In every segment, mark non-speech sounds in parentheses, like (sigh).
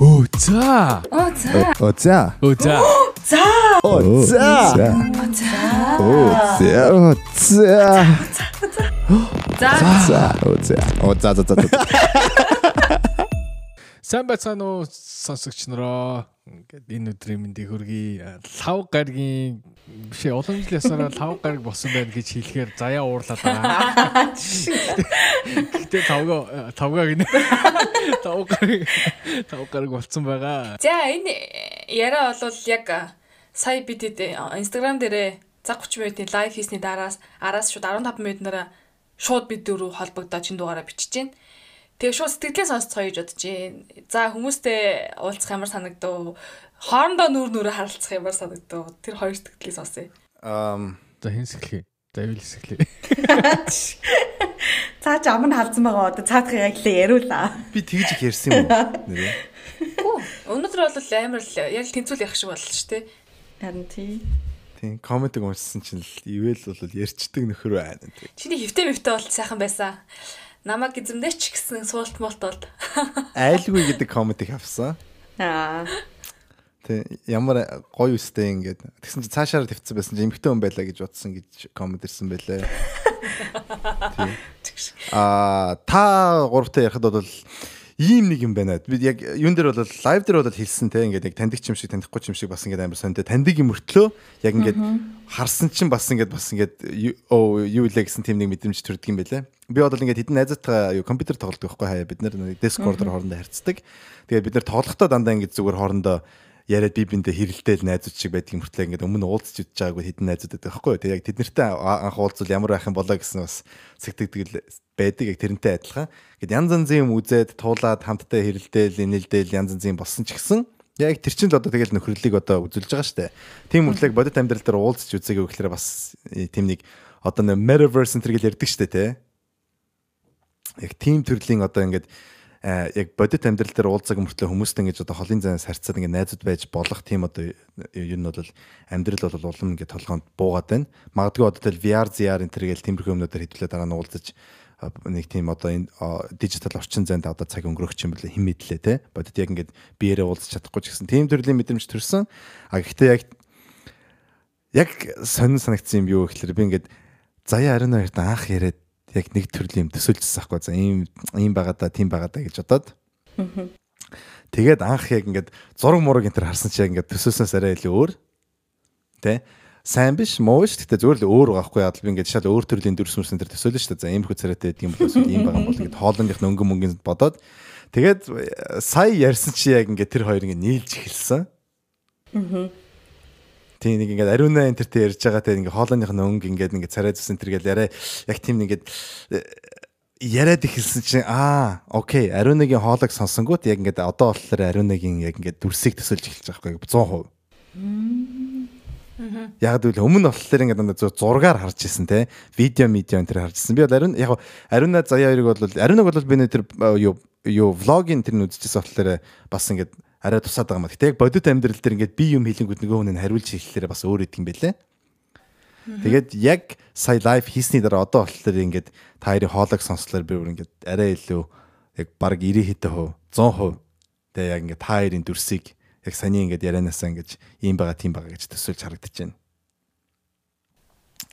Оо за. Оо за. Оо за. Оо (gasps) за. За. Оо за. Оо за. Оо за. За. За. Оо за. Оо за за за. за. Сайн байцгаана уу сонсогч нараа. Ингээд энэ өдрийн мэндийг хүргэе. Лав гаргийн бишээ олон жилийн ясаараа лав гараг болсон байна гэж хэлэхээр заяа уурлаад байгаа. (laughs) Гэтэ тавга тавга гинэ. (laughs) Тав гараг тав гараг болсон байгаа. За энэ яриа бол яг сая бид инстаграм дээрээ цаг 30 минутын лайв хийсний дараас араас шууд 15 минутаараа шууд бид дөрөв холбогдоод чин дугаараа бичиж гин. Тэгээ шууд сэтгэлээ сонсцгоо гэж бодож байна. За хүмүүстэй уулзах ямар санагдав? Хоорондоо нүүр нүрэ харилцах ямар санагдав? Тэр хоёр сэтгэлийг сонсъё. Ам За хинсэглэе. За юу л хэсэглэе. (laughs) Цаа ч аманд халдсан байгаа одоо цаадах яг л яриулаа. би тэгж их ярьсан юм уу? (laughs) Өнөөдөр бол амар л яг тэнцүүл явах шиг боллоо шүү дээ. Харин тий. Тийм комментиг уншсан чинь л ивэл бол ярьчдаг нөхөр байна. Чиний хөвтэй мөвтэй бол сайхан байсан. Намаг эзэмдээч гэсэн суулт молт бол. Айлгүй гэдэг комментиг авсан. Аа. Тэг ямар гоё үстэй ингээд тэгсэн чи цаашаараа тавьсан байсан чи эмхтэн хүн байлаа гэж бодсон гэж коммент ирсэн байлээ. Аа та гуравтай ярихад бол ийм нэг юм байна. Бид яг юун дээр бол лайв дээр бол хэлсэн те ингээд яг таньдаг юм шиг танихгүй юм шиг бас ингээд амар сонь те таньдаг юм мөртлөө яг ингээд харсан чинь бас ингээд бас ингээд оо юу илээ гэсэн тийм нэг мэдрэмж төрдөг юм байлээ. Би бол ингээд хитэн найзаатайгаа юу компьютер тоглодог байхгүй хаяа бид нар Discord-оор хоорондоо харьцдаг. Тэгээд бид нар тоглохдоо дандаа ингээд зүгээр хоорондоо яриад би биндээ хэрэлдээл найзууд шиг байдаг мөртлөө ингээд өмнө уулзч үдж байгаагүй хитэн найзууд байдаг байхгүй юу. Тэгээд яг тэд нартай анх уулзвал ямар байх юм болоо гэсэн бас сэгтэгдэг байдаг яг тэрнтэй адилхан. Гэт янз янзын юм үзээд туулаад хамтдаа хэрэлдээл инээлдээл янз янзын болсон ч гэсэн яг тэр чинь л одоо тэгэл нөхрөлийг одоо үзүүлж байгаа штэ. Тийм мөртлөг бодит амьдрал дээр уулзч үзээгүй гэхээр бас тийм нэг одоо нэг metaverse энэ төрөл ярьдаг штэ те. Яг тийм төрлийн одоо ингээд яг бодит амьдрал дээр уулзаг мөртлөө хүмүүстэй ингэж одоо холын зайнаас харьцаад ингэ найзууд байж болох тийм одоо юу нь бол амьдрал бол улам ингэ толгоонд буугаад байна. Магадгүй одоо тэл VR ZR энэ төргээл тиймэрхүү юмнуудаар хэдүүлээ дараа нь уулзаж нэг тийм одоо энэ дижитал орчин зайд одоо цаг өнгөрөх юм бэлээ хэм мэдлээ те. Бодит яг ингэ биеэрээ уулзах чадахгүй ч гэсэн тийм төрлийн мэдрэмж төрсөн. А гэхдээ яг яг сонин санагдсан юм юу гэхээр би ингэ заяа ариун хоёрт анх яриад яг нэг төрлийн юм төсөөлжсөн байхгүй за ийм ийм байгаа да тийм байгаа да гэж бодоод. Тэгээд анх яг ингээд зураг мураг энэ төр харсан чи яг ингээд төсөөснөөс арай илүү өөр. Тэ? Сайн биш муу биш. Гэхдээ зүгээр л өөр байгаа хгүй яа би ингээд шал өөр төрлийн дүрс мөрсөн төр төсөөлнө шүү дээ. За иймэрхүү царайтай гэдэг юм бол эсвэл ийм байгаа юм бол ингээд хоолойных нь өнгө мөнгөнд бодоод. Тэгээд сая ярьсан чи яг ингээд тэр хоёр ингээд нийлж эхэлсэн. Аа Тийм нэг ингээд ариуна энтертэй ярьж байгаа те ингээд хоолойных нь өнгө ингээд ингээд царай зүсэн тэр гэл яриа яг тийм нэг ингээд яриад ихэлсэн чинь аа окей ариунагийн хоолойг сонсонгууд яг ингээд одоо болохоор ариунагийн яг ингээд дүрсийг төсөлж эхэлж байгаа байхгүй 100%. Яг л өмнө болохоор ингээд дандаа зургаар харж исэн те видео медиа энэ төр харж исэн. Би бол ариун яг ариуна заяа хоёрыг бол ариунаг бол би нэ тэр юу юу влогийн тэр нь үзчихсэн болохоор бас ингээд арай тусаад байгаа юм. Гэтэ яг бодит амьдрал дээр ингээд би юм хэлэнгүүт нөгөө хүн нь хариулж хэлэхээр бас өөр идэг юм байлээ. Тэгээд яг сая лайв хийсний дараа одоо болохоор ингээд та хоёрын хоолойг сонслоор би бүр ингээд арай илүү яг баг 90 хэдэн хувь 100% тэгээ яг ингээд та хоёрын дүрсийг яг саний ингээд ярианасаа ингээд ийм байгаа тийм байгаа гэж төсөөлж харагдаж байна.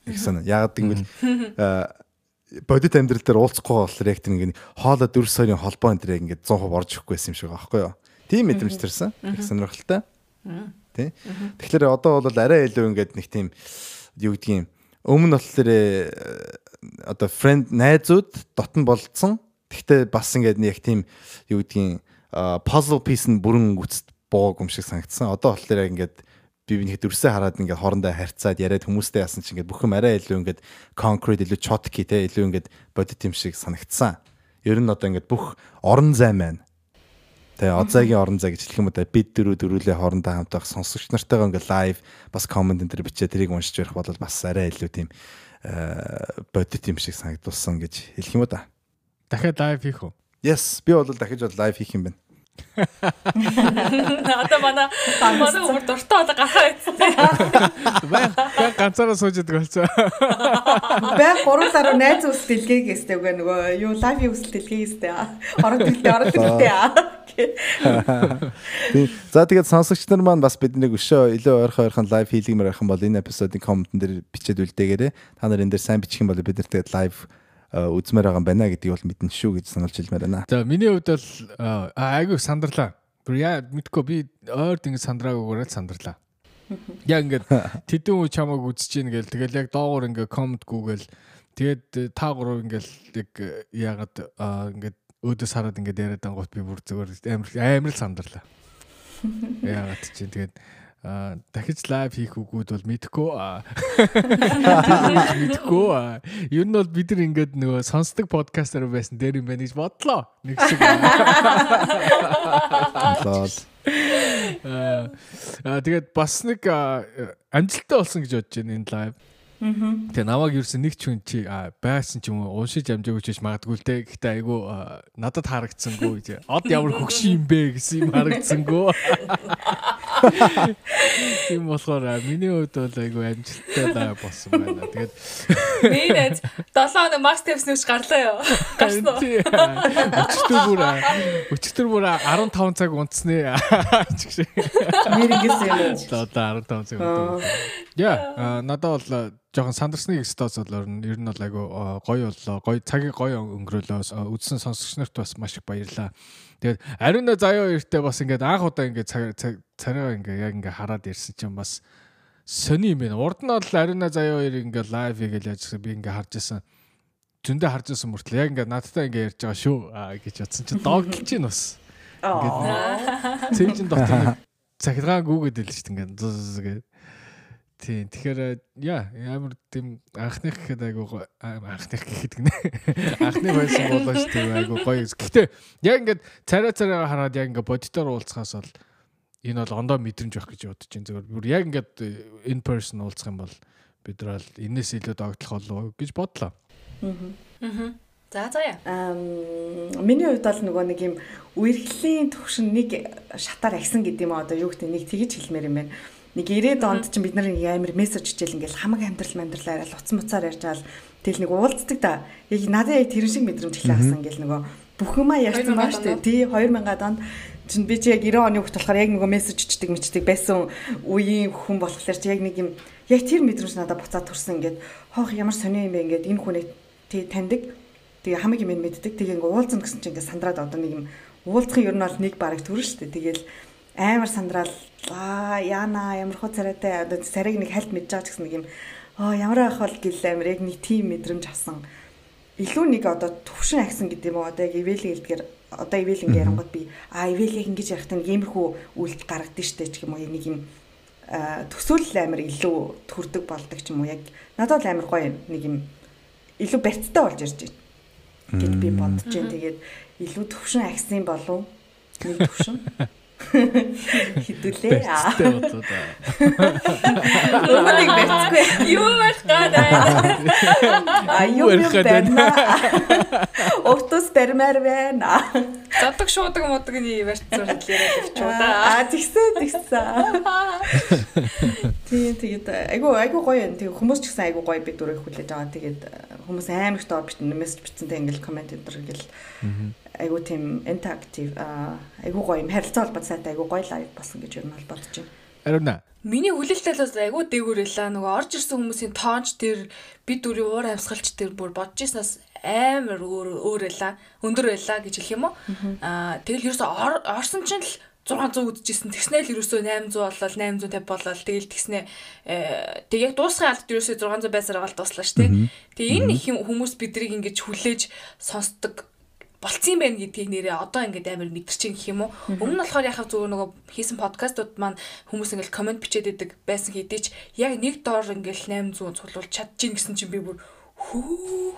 Их санаа. Яг гэвэл (laughs) бодит амьдрал дээр уулзахгүй болохоор яг тэр ингээд хоолой дүрс хоёрын холбоо энэ дээр ингээд 100% орж ирэхгүй байсан юм шиг байгаа байхгүй юу? Тийм мэдрэмж төрсэн. Их сонирхолтой. Тий. Тэгэхээр одоо бол арай илүү ингээд нэг тийм юу гэдгийг өмнө болохоор одоо friend найзууд дотн болцсон. Гэхдээ бас ингээд яг тийм юу гэдгийг puzzle piece нь бүрэн үст боог юм шиг санагдсан. Одоо болохоор ингээд би бинийх дөрсөө хараад ингээд хоорондоо харьцаад яриад хүмүүстэй яасан чинь ингээд бүх юм арай илүү ингээд concrete илүү chotki те илүү ингээд бодит юм шиг санагдсан. Ер нь одоо ингээд бүх орон зай маань Тэгээ Озагийн орон зай гэж хэлэх юм та бид дөрөв дөрүлээ хоорондоо хамт байх сонсогч нартайгаа ингээ лайв бас комент энэ төр бичээ тэрийг уншиж ярих бол бас арай илүү тийм бодит юм шиг санагдуулсан гэж хэлэх юм да. Дахиад лайв хийх үү? Yes, би бол дахиж бол лайв хийх юм байна. Одоо манай манай өөр дуртай одоо гараа ийцтэй. Бай ганцаараа сууж идэг болсон. Бай гуруулаараа найз ус дэлгээгээс тэгээ нөгөө юу лайв ус дэлгээгээс тэгээ. Орон дэлгээ орон дэлгээ. Тийм. За тэгээд сонсогч нар маань бас биднийг өшөө илүү ойрхон ойрхон лайв хийлгэмээр арах юм бол энэ эпизодын комментэн дээр бичээд үлдээгээрэй. Та нар энэ дээр сайн бичих юм бол бид нар тэгээд лайв үзмээр байгаа юм байна гэдгийг бол мэдэн шүү гэж сануулж хэлмээр байна. За миний хувьд бол аа айгүй сандарлаа. Би яа мэдгүй би ойрд ингэ сандраагүйгээр л сандарлаа. (laughs) Яг ингээд тэдэн үе чамайг үзэж ийн гээл тэгэл яг доогуур ингээ коммент гүгээл тэгээд та гурав ингээл яг яагаад ингээд өөдөөс хараад ингээд яриад ангууд би бүр зүгээр амар амар сандарлаа. (laughs) Яагаад чинь тэгээд дахиж лайв хийх үгүүд бол мэдхгүй (laughs) мэдхгүй ер нь бол бид нар ингээд нөгөө сонсдог подкастер байсан дээр юм байна гэж бодлоо. Нэг шиг. Аа тэгээд бас нэг амжилттай болсон гэж бодож байна энэ лайв. Тэгээ намайг юусэн нэг ч хүн чи байсан ч юм уу уншиж амжаагүй ч гэж магадгүй л дээ. Гэхдээ айгу надад харагдсангүй гэж. Од ямар хөгшин юм бэ гэсэн юм харагдсангүй. (laughs) Тийм болохоор миний хувьд бол айгу амжилттай лаа болсон байна. Тэгээд би нэт 7 хоног маст тавьснаас гарлаа юу. Гарсан уу? Өчтөр бүр өчтөр бүр 15 цаг унтснаа. Нэр ингэсэн юм. 7 15 цаг унтсан. Яа, надад бол жоохон сандарсны экстаз бол ер нь бол айгу гоё боллоо. Гоё цагийг гоё өнгөрөөлөө. Үзсэн сонсогч нарт бас маш их баярлаа. Тэгээд ариун заяа хоёртай бас ингээд анх удаа ингээд царайгаа ингээд яг ингээд хараад ирсэн чинь бас сони юм байна. Урд нь бол ариун заяа хоёр ингээд лайв хийгээл яжсан би ингээд харж исэн. Зөндөө харж исэн мөртлөө яг ингээд надтай ингээд ярьж байгаа шүү гэж бодсон чинь догтлж чинь бас. Ингээд цэвжин дотор цахилгаан гүгээд л шүү дээ ингээд Тийм. Тэгэхээр яа ямар тийм анхных гэхэд айгу анхных гэхэд гинэ. (laughs) Анхны байсан болоо шүү дээ айгу гоё. Гэхдээ яг ингээд царай царайгаа хараад яг ингээд бодитоор уулзахаас бол энэ бол ондоо мэдрэмж байх гэж бодож байна. Зөвхөн бүр яг ингээд in person уулзах юм бол бид нар л энэс илүү догтлох болов гэж бодлоо. Аа. За за яа. Аа миний хувьд бол нөгөө нэг юм үерхлийн төвшин нэг шатаар агсан гэдэг юм аа одоо юу гэдэг нэг тэгж хэлмээр юм байна нэг 90-ад онд чинь бид нар амар мессеж хичээл ингээл хамаг амьдрал амьдрал арай утсан буцаар ярьж байгаа л тэгэл нэг уулздаг да. Яг надад яг тэрэн шиг мэдрэмж эхлэх хасан ингээл нөгөө бүх юмаа ярьсан баа штэ. Тий 2000-ад онд чинь би чи яг 90 оны хөлт болохоор яг нөгөө мессеж чичдэг мичдэг байсан үеийн хүн болохоор чи яг нэг юм яг тэр мэдрэмж надад буцаад төрсөн ингээд хоох ямар сони юм бэ ингээд энэ хүнийг тий таньдаг. Тэгээ хамаг юм мэддэг. Тэгээ ингээ уулзна гэсэн чинь ингээ сандраад одоо нэг юм уулзахын ер нь бол нэг бараг төрөн штэ. Тэгээл амар сандраал аа яана ямар хөө царайтай. Одоо царайг нэг хальт мэдж байгаа ч гэсэн нэг юм аа ямар байх бол гэл амар яг нэг тийм мэдрэмж авсан илүү нэг одоо төвшин агсан гэдэг юм уу? Одоо яг ивэлийн хэлдгээр одоо ивэлийн ярангууд би а ивэл яг ингэж ярихтаа нэг иймэрхүү үйлдэл гаргадсан штэ ч юм уу? Нэг юм төсөөлөл амар илүү төрдөг болдог ч юм уу? Яг надад л амар гоё нэг юм илүү барьцтай болж ирж байна гэд би бодож जैन тэгээд илүү төвшин агсан болов нэг төвшин (laughs) (laughs) Да. (laughs) Өмнөг бэцгүй. Юу байх гэдэг. А юу байна? Ортос барьмаар байна. Задаг шуудаг муудагны барьцсан хэлээрээ авчуу да. А тэгсэн тэгсэн. Тийм тэгээд айгу айгу гоё юм. Тэг хүмүүс ч гэсэн айгу гоё би дүрийг хүлээж байгаа. Тэгээд хүмүүс амар их доор битэн мессеж бичсэнтэй ингээл комент энэ төр ингээл айгу тийм интерактив айгу гоё юм харилцаа холбоот сайтай айгу гоё лайв болсон гэж ер нь бол бодож байна. Ариуна. Миний хүлээлттэй л айгу дээгүүрэлээ. Нөгөө орж ирсэн хүмүүсийн тоонч дээр би дүрийн уур амьсгалч дээр бүр бодож ирснаас амар өөр өөр байла. Өндөр байла гэж хэлэх юм уу? Аа тэгэл ерөөсө орсон чинь л 600 үдчихсэн. Тэгснээл ерөөсөө 800 болол 850 болол тэгэл тэгснэ тэг яг дуусгын алд ерөөсөө 600 байсаар гал дуслаа шүү дээ. Тэгээ энэ их хүмүүс бидрийг ингэж хүлээж сонсдог болцсон байна гэдгийг нэрээ одоо ингээд амар мэдэрчин гэх юм уу. Өмнө нь болохоор яхав зүгээр нөгөө хийсэн подкастууд маань хүмүүс ингээд комент бичээд идэг байсан хэдий ч яг нэг доор ингээд 800 цуглуул чадчих гэсэн чинь би бүр хүү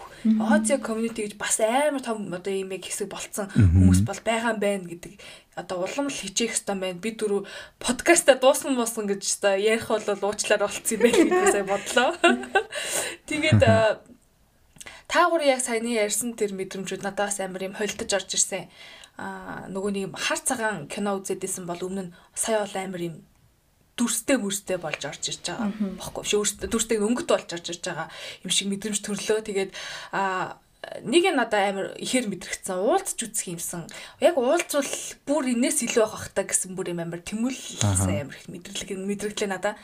Азия community гэж бас амар том одоо юм яг хэсэг болцсон хүмүүс бол байгаа юм байна гэдэг одоо улам л хичээх хэрэгтэй байна. Би дөрөв подкаста дуусна босгон гэж та ярих бол уучлаар болцсон юм байна гэдээ сая бодлоо. (laughs) Тэгээд та гур яг саяны ярьсан тэр мэдрэмжүүд надаас амар юм холдож орж ирсэн. Аа нөгөө нэг хар цагаан кино үзэдсэн бол өмнө нь сая бол амар юм дүрстэй мөрстэй болж орж ирж байгаа бохгүй. Шүү дүрстэй өнгөт болж орж ирж байгаа юм шиг мэдрэмж төрлөө. Тэгээд а нэг нь надад амар ихээр мэдрэгцэн уулзч үзэх юмсан. Яг уулзвал бүр инээс илүү байх та гэсэн бүр юм амар тэмүүлсэн амар их мэдрэлэг мэдрэгдлээ надад.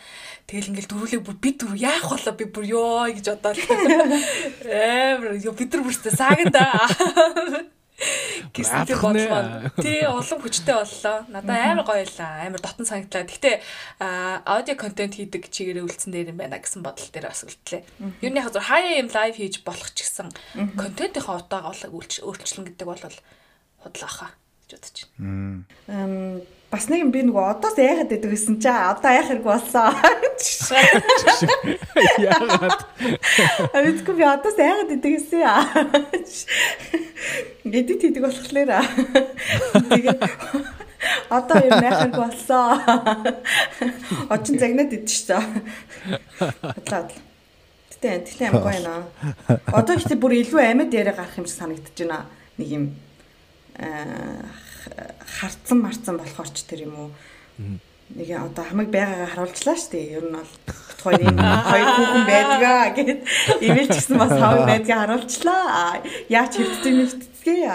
Тэгэл ингээл дөрүлээ бүр бид дөрөв яах болоо би бүр ёо гэж бодоод (laughs) амар ёо бид нар бүртээ сааганда. (laughs) Гэсэн тийм бодлоо. Тий, улам хүчтэй боллоо. Надад амар гоё байлаа. Амар дотн санагдлаа. Гэхдээ аудио контент хийдэг чигээрээ үлдсэн дээр юм байна гэсэн бодол дээр бас үлдлээ. Юу нэг хазар хаяа юм лайв хийж болох ч гэсэн контентийнхаа утаагаа өөрчлөн гэдэг бол худлаа хаа гэж бодож байна. Эм бас нэг юм би нөгөө одоос яахад байдаг гэсэн чи одоо яах хэрэг болсон. Яагаад? Авидгүй би одоос яахад байдаг гэсэн. Эдит хийдэг болохоор. Тэгээд одоо юм яах хэрэг болсон. Очин загнаад шүү дээ. Бодлоо. Тэгтээ тэгтээ гоё наа. Одоо ихтэй бүр илүү амьд яриа гарах юм шиг санагдаж байна. Нэг юм аа харцсан марцсан болохоор ч тэр юм уу нэг одоо хамаг байгаагаа харуулчлаа шүү дээ. Ер нь бол тухайн юм хоёр хүүхэн байдгаа гэд имэйл ч гэсэн бас хамаг байдгаа харуулчлаа. Яач хэвддэг юм хэвдцгээ.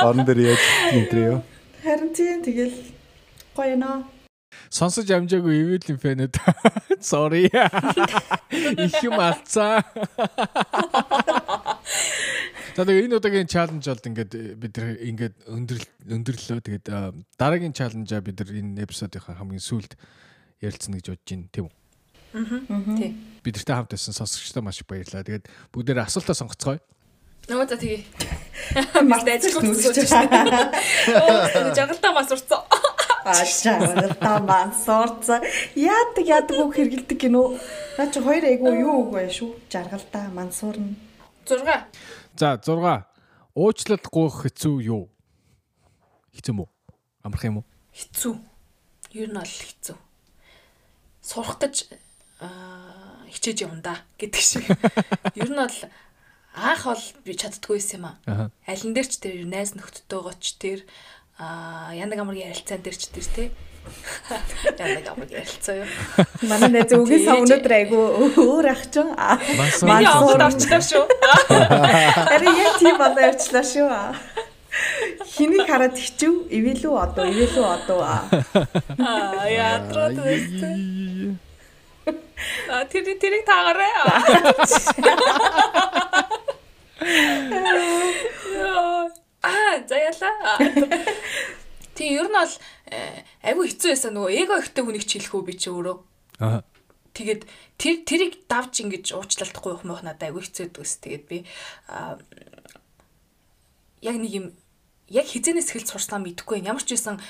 Орон дээр яаж энэ юу? Харин тийм тэгэл гоё нөө. Сонсож амжаагүй ивэлийн фэнүүд. Sorry. (laughs) Их юм алцаа. За тэгээ энэ удаагийн чаленж бол ингээд бид нар ингээд өндөрлө өндөрлөө. Тэгээд дараагийн чаленжаа бид нар энэ эпизодынхаа хамгийн сүүлд ярилцсан гэж бодож байна тийм үү? Аа. Тий. Бидэртэй хамт байсан сонсогчдоо маш их баярлалаа. Тэгээд бүгдээр асуултаа сонгоцгоё. Нөгөө за тэгээ. Маш ажиглах үзүүлж байна. Оо, жагалтай мас урцсан. Аашаа ман сорцоо. Яадаг яадаг үг хэргэлдэг гинөө. Наа чи хоёр айгу юу үг вэ шүү? Жаргалдаа мансуурна. 6. За 6. Уучлал гуйх хэцүү юу? Хэцүү мүү? Амарх юм уу? Хэцүү. Ер нь бол хэцүү. Сурах гэж хичээж явна да гэдэг шиг. (laughs) Ер нь бол анх бол би чаддгүй байсан юм аа. Алин дээр ч тэр найз нөхдөдтэйгоо ч тэр а янаг амрын ярилцаан дээр ч тэр те Янаг амаг ярилцаа юу. (laughs) Манай найз үгээс өнөөдөр айгу өөр ах ч. Миний аваад орчлоо шүү. (laughs) Харин яг тийм болоо орчлоо шүү. Хинийг хараад хичв ивэлүү одоо ивэлүү одоо аа яатраад байсан. А тэр тэрийг таагараа. Аа (laughs) заяла. Тийм ер нь бол айгүй хэцүү байсан нөгөө эго ихтэй хүнийг ч хэлэхүү би чи өөрөө. Аа. Тэгээд тэр тэрийг давж ингэж уучлалтахгүй явах мөх надад айгүй хэцүү дүүс. Тэгээд би яг нэг юм яг хизэнээс эхэлж сурснаа мэдэхгүй юм. Ямар ч байсан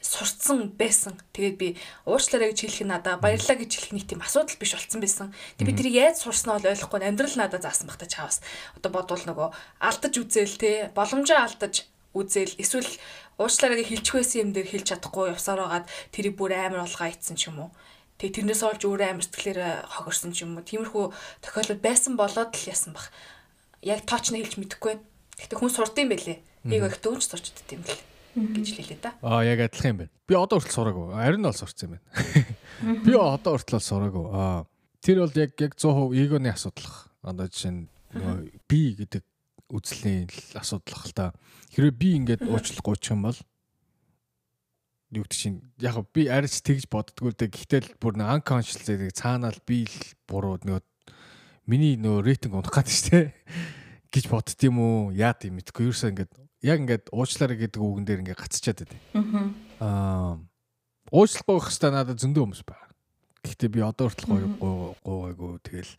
сурцсан байсан. Тэгээд би уучлаарай гэж хэлэх нь надаа баярлаа гэж хэлэх нэг тийм асуудал биш болцсон байсан. Тэгээд би тэрийг яаж сурснаа бол ойлгохгүй амьдрал надад заасан бахта чаавас. Одоо бодвол нөгөө алдаж үзээл те боломжоо алдаж үзээл эсвэл уучлаарай гэж хэлчих байсан юм дээр хэлж чадахгүй явсаар байгаад тэрийг бүр амар болгоо ицсэн ч юм уу. Тэгээ тэрнээс олж өөрөө амар сэтгэлээр хогорсон ч юм уу. Тиймэрхүү тохиолдол байсан болоод л ясан бах. Яг тоочны хэлж мэдэхгүй. Гэхдээ хүн сурд юм бэлээ. Нэг их дөөж сурчдд юм бэл гэж хэлээ да. Аа яг адилхан юм байна. Би одоо хүртэл сураагүй. Ариун бол сурцсан юм байна. Би одоо хүртэл сураагүй. Аа тэр бол яг яг 100% эгоны асуудал. Одоо жишээ нь би гэдэг үзлийн асуудал л та. Хэрэв би ингээд уучлах гоочих юм бол юу гэдэг чинь яг би арьс тэгж боддгоо дэ гэхдээ бүр нэг unconscious зэрэг цаанаал би л буруу нөгөө миний нөгөө рейтинг унах гэдэг штэ (laughs) гэж бодд юм уу яа тийм мэдгүй ерөөсөө ингээд яг ингээд уучлаарай гэдэг үгэн дээр ингээд гацчихад байдаг. Аа уучлахгүй байх хэвээр надад зөндөө хүмүүс байна. Гэхдээ би одоо хүртэл гоё гойгоо тэгэл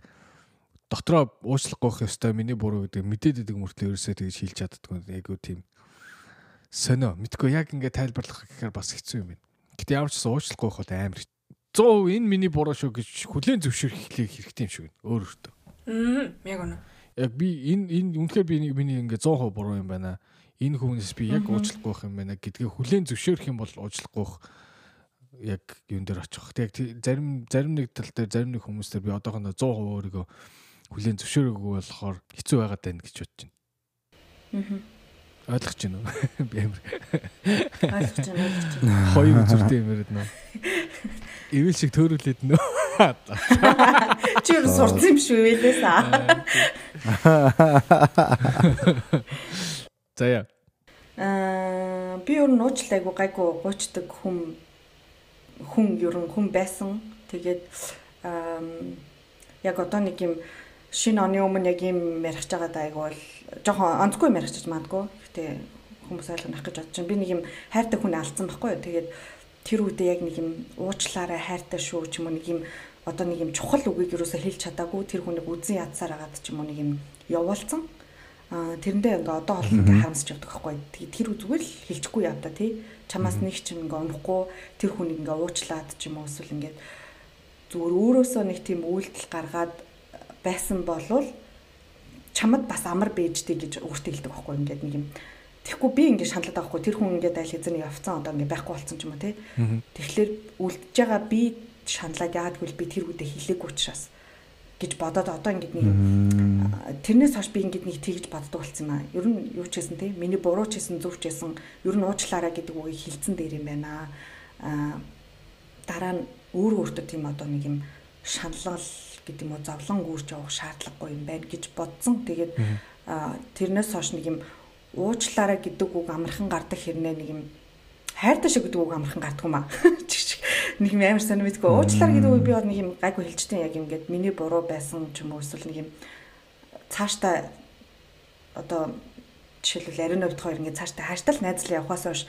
дотроо уучлахгүй байх ёстой миний буруу гэдэг мэдээд идэг мөртлөө ерөөсөө тэгж хэлж чаддгүй айгу тийм сонио мэдгүй яг ингээд тайлбарлах гэхээр бас хэцүү юм байна. Гэтэ ямар ч гэсэн уучлахгүй байх бол амар 100% энэ миний буруу шүү гэж хүлээн зөвшөөрөх хэрэгтэй юм шиг байна. Өөр өөртөө. Аа яг үнэ. Яг би энэ энэ үнэхээр би миний ингээд 100% буруу юм байна. Энэ хүнээс би яг уучлахгүй байх юм байна гэдгээ хүлээн зөвшөөрөх юм бол уучлахгүй байх яг юун дээр очих. Тэг зарим зарим нэг тал дээр зарим нэг хүмүүс дээр би одоохондоо 100% өөрийгөө хүлээн зөвшөөрөөгүй болохоор хэцүү байгаад байна гэж бодож байна. Аа. Ойлгож байна уу? (laughs) Би амар. Ойлгож байна. Хоёр (laughs) үзүүртэй юм яриад нөө. Ивэл шиг төөрүүлээд нөө. (laughs) Чи юу сурсан юм шүү вэлээс аа. За яа. Аа би өөр нь уучлаа айгу гайгүй гуйчдаг хүм хүн ер нь хүн байсан. Тэгээд аа яг одоо нэг юм шинэ оны өмнө яг юм ярих байгаа даа айгу бол жоохон онцгүй юм ярих гэж магадгүй. Гэтэ хүмүүс ойлгох гэж бодож байна. Би нэг юм хайртай хүн алдсан байхгүй юу. Тэгээд тэр үедээ яг нэг юм уучлаарай хайртай шүү ч юм уу нэг юм одоо нэг юм чухал үгийг юусоо хэлж чадаагүй тэр хүнийг үзэн ядсаар агаад ч юм уу нэг юм явуулсан а тэрэндээ ингээ одоо ингээ харамсч явдаг байхгүй. Тэгээд тэр зүгээр л хэлчихгүй явда тий. Чамаас нэг ч ингээ унахгүй тэр хүнийг ингээ уучлаад ч юм уу эсвэл ингээ зүгээр өөрөөсөө нэг тийм үйлдэл гаргаад байсан болвол чамд бас амар бэжтэй гэж өөртөө хэлдэг байхгүй. Ингээд нэг юм Тэгэхгүй би ингээд шаналаад байгаа хгүй тэр хүн ингээд айл хэзээ нэг явцсан одоо ингээд байхгүй болсон ч юм уу те. Тэгэхээр үлдэж байгаа би шаналаад яадгүй би тэр үедээ хэлээгүй учраас гэж бодоод одоо ингээд нэг тэрнээс хойш би ингээд нэг тэгж боддог болсон юм аа. Ер нь юу ч гэсэн те миний буруу ч гэсэн зөв ч гэсэн ер нь уучлаарай гэдэг үгийг хэлсэн дээр юм байна. Аа дараа нь өөр өөртөө тийм одоо нэг юм шаналгал гэдэг юм уу зовлон гүрч явах шаардлагагүй юм байна гэж бодсон. Тэгээд тэрнээс хойш нэг юм уучлаарай гэдэг үг амархан гардаг хэрнээ нэг юм хайртай шиг гэдэг үг амархан гардаг юм аа. (laughs) Нэг юм амар сонир мэдгүй уучлаар гэдэг үг би бол нэг юм гайгүй хэлжтэй яг ингээд миний буруу байсан ч юм уу эсвэл нэг юм цааштай одоо жишээлбэл ариун хувьд хоёр ингээд цааштай хаштал найзлал явахаас хойш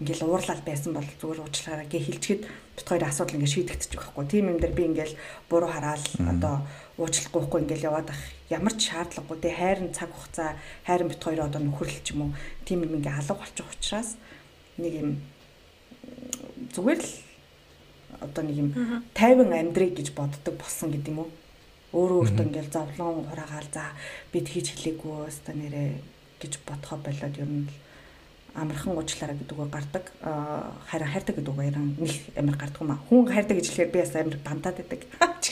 ингээл уурлал байсан бол зүгээр уучлаарай гэ хэлчихэд бит хоёрын асуудал ингээд шийдэгдчих واخгүй. Тим юм дээр би ингээд буруу хараал одоо уучлахгүй واخгүй ингээд яваад ах. Ямар ч шаардлагагүй тий хайрын цаг хугацаа хайрын бит хоёр одоо нөхөрлөл ч юм уу тим юм ингээд алга болчих учраас нэг юм зүгээр л одоо нэг юм тайван амьдрий гэж боддог болсон гэдэг юм уу. Өөрөө өөртөө ингээд завлон хураагаал за бид хийж хэлээгөө өстө нэрэ гэж бодхоо болоод ер нь л амархан уучлаарай гэдэг үг гардаг. Харин хайртай гэдэг үг яран нэг амар гардаг юм аа. Хүн хайртай гэж хэлэхээр би бас амар бантаад байдаг.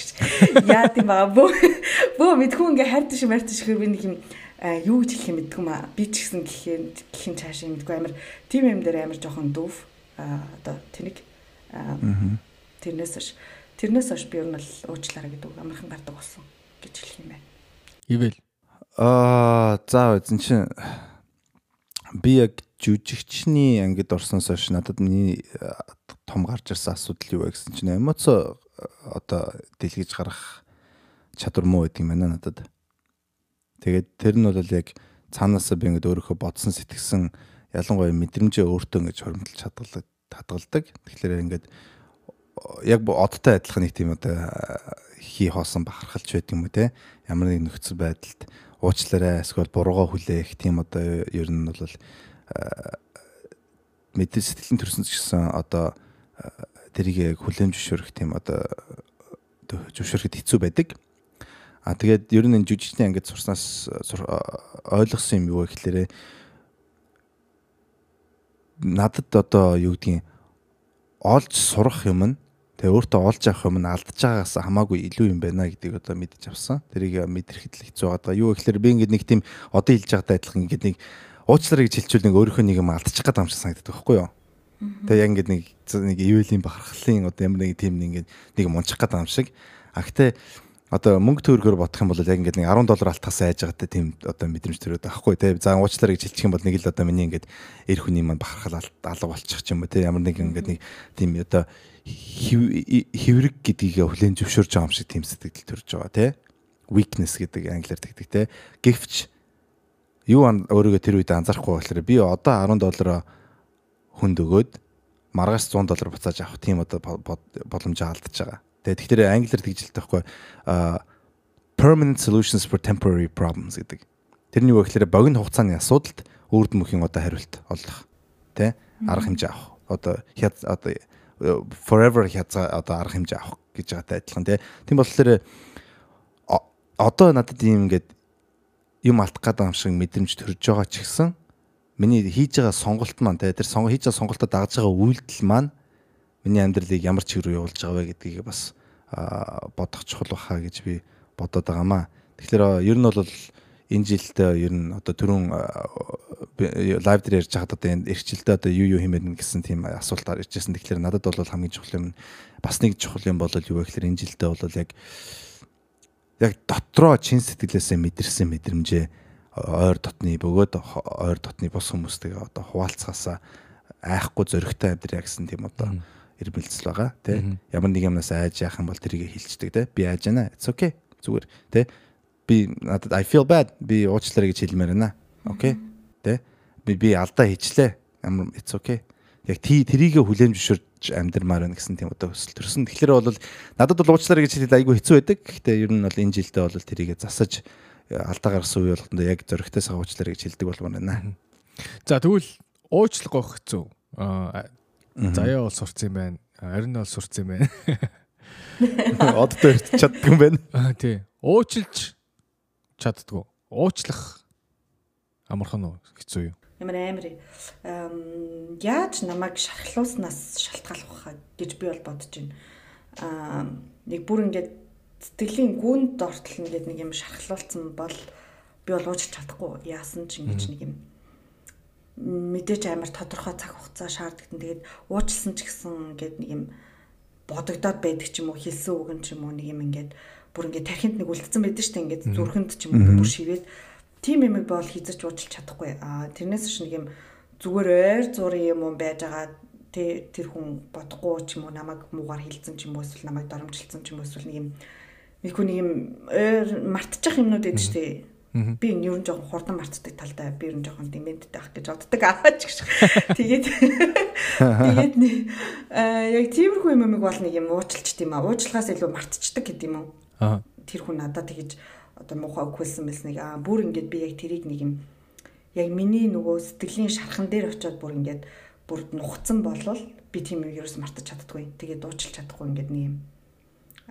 (laughs) Яа тийм баа бөө. Бөө мэдгүй ингээ хайртай шиг хайртай шиг би нэг юм юу гэж хэлэх юм мэдгүй юм аа. Би ч гэсэн гэхээ гэхин цааш юм мэдгүй амар тийм юм дээр амар жоохон дүүв. Одоо тэнийг тэрнээс ш тэрнээс ш би ер нь л уучлаарай гэдэг үг амархан гардаг болсон гэж хэлэх юм байна. Ивэл Аа за үзэн чинь би яг жүжигчний ангид орсноос хойш надад миний том гарч ирсэн асуудал юу вэ гэсэн чинь эмоц одоо дэлгэж гарах чадвар муу байдаг юм байна надад. Тэгээд тэр нь бол яг цаанаасаа би ингээд өөрийнхөө бодсон сэтгэсэн ялангуяа мэдрэмжээ өөртөө ингэж хоримтлж чадгалдаг хадгалдаг. Тэгэхээр ингээд яг одтой адилхан нэг тийм одоо хий хоосон бахархалч байдаг юм уу те. Ямар нэг нөхцөл байдалд уучлаарай эсвэл буруугаа хүлээх тийм одоо ер нь бол мэдээ сэтгэлийн төрсөн ч гэсэн одоо тэрийг хүлээн зөвшөөрөх тийм одоо зөвшөөрөхөд хэцүү байдаг. А тэгээд ер нь энэ жүжигчний ангид сурснаас ойлгосон юм юу вэ гэхээр надад одоо юу гэдгийг олж сурах юм нь тэгээ өөртөө олж авах юм нь алдаж байгаагаас хамаагүй илүү юм байна гэдгийг одоо мэдэж авсан. Тэрийг мэдрэхэд л хэцүү байгаа. Юу гэхээр би ингээд нэг тийм одоо хэлж байгаатай адилхан ингээд нэг уучлаарай гэж хэлчихвэл нэг өөрийнхөө нэг юм алдчих гээд амжих санагддаг байхгүй юу? Тэгээ яг ингээд нэг нэг ивэлийн бахархлын одоо ямар нэг тийм нэг нэг мунчих гээд ам шиг. А гэтээ одоо мөнгө төгрөгөөр бодох юм бол яг ингээд нэг 10 доллар алтгаас айж байгаатай тийм одоо мэдрэмж төрөөд байхгүй. Те за уучлаарай гэж хэлчих юм бол нэг л одоо миний ингээд эр хүний маань бахархал алга болчих юм ба те. Ямар нэг ингээд нэг тийм одоо хэврэг гэдгийг хүлэн зөвшөөрж байгаа юм шиг тийм сэтгэл төрж байгаа те. Weakness гэдэг англиар тэгдэг те. Гэвч юу өөрийгөө тэр үед анзаарахгүй болохоор би одоо 10 доллараа хүнд өгөөд маргаас 100 доллар буцааж авах тийм одоо боломжоо алдаж байгаа. Тэгээ тэгэхээр англиар тэгж хэлдэг байхгүй permanent solutions for temporary problems гэдэг. Тэрний юу гэхээр богино хугацааны асуудалд үрд мөхийн одоо хариулт олох тий арга хэмжээ авах. Одоо хяз одоо forever хязгаа одоо арга хэмжээ авах гэж байгаатай адилхан тий. Тийм болохоор одоо надад ийм ингээд юм алдах гэдэг юм шиг мэдрэмж төрж байгаа ч гэсэн миний хийж байгаа сонголт маань те тэр сонгол хийж байгаа сонголтоо дагаж байгаа үйлдэл маань миний амьдралыг ямар чиг рүү явуулж байгаа вэ гэдгийг бас бодох чухал баха гэж би бодоод байгаамаа. Тэгэхээр ер нь бол энэ жилдээ ер нь одоо түрүүн лайв дээр ярьж байхад одоо энэ эрхчлэлдээ одоо юу юу хэмээн гэсэн тийм асуултаар иржсэн. Тэгэхээр надад бол хамгийн чухал юм бас нэг чухал юм бол юу вэ гэхээр энэ жилдээ бол яг яг дотроо чин сэтгэлээсээ мэдэрсэн мэдрэмжээ ойр дотны бөгөөд ойр дотны бус хүмүүстэйгээ одоо хуваалцахаасаа айхгүй зөрөгтэй амьдрья гэсэн тийм одоо ирбэлцэл байгаа тий. Ямар нэг юмнаас айж яах юм бол тэрийг хилчдэг тий. Би айж байна. It's okay. Зүгээр тий би надад I feel bad би уучлаарай гэж хэлмээр байна. Окей. Тэ? Би би алдаа хийчлээ. Ямар it's okay. Яг тий трийгээ хүлээн зөвшөөрч амьдрмаар байна гэсэн тийм одоо өсөл төрсөн. Тэгэхээр бол надад бол уучлаарай гэж хэлээд айгүй хэцүү байдаг. Гэхдээ ер нь бол энэ жилдээ бол трийгээ засаж э, алдаа гарсан үе болгонд яг зөрөгтэй сага уучлаарай гэж хэлдэг болмоор байна. За тэгвэл уучлах гоох хэцүү. Заяа бол сурц юм байна. Арин бол сурц юм байна. (laughs) Одтой ирч чаддаг юм байна. Аа тий. Уучлж чаддгүй. Уучлах амархан уу хэцүү юу? Ямар амар яаж намайг шархлууснаас шалтгаалах гэж би бол бодож байна. Аа нэг бүр ингээд сэтгэлийн гүнд ортол ингээд нэг юм шархлуулсан бол би бол уучлах чадахгүй. Яасан ч ингэж нэг юм мэдээж амар тодорхой цаг хугацаа шаарддаг. Тэгээд уучлсан ч гэсэн ингээд нэг юм бодогдоод байдаг ч юм уу хэлсэн үг юм ч юм уу нэг юм ингээд бүр ингээд тархинд нэг үлдсэн байдаг шүү дээ ингээд зүрхэнд ч юм уу бүр шивээд тийм юм бол хийзэж уучлах чадахгүй. Аа тэрнээс нэг юм зүгээр ойр зургийн юм уу байж байгаа тэр хүн бодохгүй ч юм уу намайг муугар хилцэн ч юм уу эсвэл намайг доромжилсан ч юм уу эсвэл нэг юм нэг хүн нэг юм ойр мартчих юмнууд байдаг шүү дээ. Би энэ ер нь жоохон хурдан мартдаг талдаа би ер нь жоохон дементтэй ах гэж боддог аа ч гэж. Тэгээд тэгээд яг тиймэрхүү юм юм бол нэг юм уучлалт тийм аа. Уучлахаас илүү мартчихдаг гэдэг юм уу? Тэр хүн надад тэгэж одоо муухай өгүүлсэн байсныг аа бүр ингээд би яг тэрийг нэг юм яг миний нөгөө сэтгэлийн шархан дээр очиод бүр ингээд бүр нухацсан болвол би тийм юм ерөөс мартаж чаддгүй. Тэгээд дуучлах чадахгүй ингээд нэг юм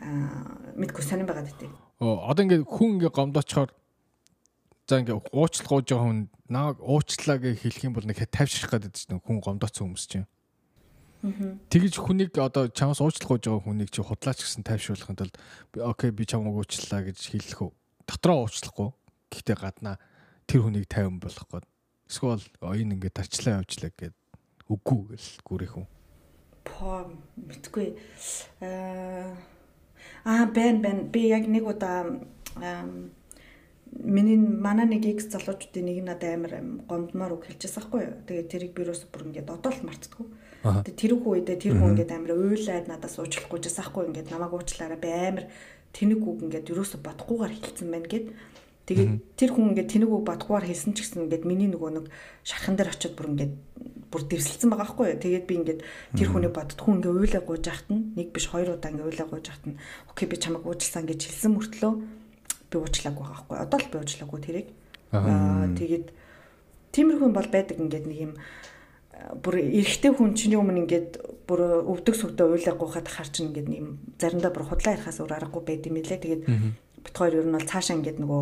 аа мэдгүй сонирн байгаад өгдөө. Оо одоо ингээд хүн ингээд гомдоочхоор за ингээд уучлах гоож байгаа хүн наа уучлаа гэж хэлэх юм бол нэг тавьшрах гэдэг чинь хүн гомдооцсон хүмүүс чинь. Тэгэж хүнийг одоо чамаас уучлах гэж байгаа хүнийг чи худлаач гэсэн тайвшруулахын тулд окей би чамайг уучлаа гэж хэлэх үү. Дотроо уучлахгүй. Гэхдээ гаднаа тэр хүнийг тайван болгох гээд эсвэл оюун ингээд тарчлаа явуулчлаа гэд үгүй гэл гүрэх үү. По мэдгүй. Аа бэн бэн би яг нэг удаа миний манай нэг X залуучдын нэг надад амар гомдмоор үг хэлчихсэн байхгүй юу. Тэгээд тэрийг би юус бүр ингээд одоо л мартдаггүй. Тэгээд тэр их үедээ тэр хүн ингээд амар уйлаад надаас уучлахгүй жаасан байхгүй ингээд намайг уучлаарай би амар тэнэг үг ингээд юус бодохгүйгээр хэлсэн байна гэд. Тэгээд тэр хүн ингээд тэнэг үг бодохгүйгээр хэлсэн ч гэсэн ингээд миний нөгөө нэг шархан дээр очиод бүр ингээд бүр дэвсэлсэн байгаа байхгүй юу. Тэгээд би ингээд тэр хүнийг боддгоо ингээд уйлаа гуйж яхад нь нэг биш хоёр удаа ингээд уйлаа гуйж яхад нь окей би чамайг уучлсан гэж хэлсэн мөртлөө би уучлаагүй байгаа байхгүй. Одоо л би уучлаагүй тэрийг. Аа тэгээд тиймэрхүү бол байдаг ингээд нэг юм бүр эрэгтэй хүн чиний өмнө ингээд бүр өвдөг сүгдээ уйлаа гуйхад хар чинь ингээд нэг заримдаа бүр худлаа ярихаас өөр аргагүй байд юм лээ. Тэгээд бит хоёр ер нь бол цаашаа ингээд нөгөө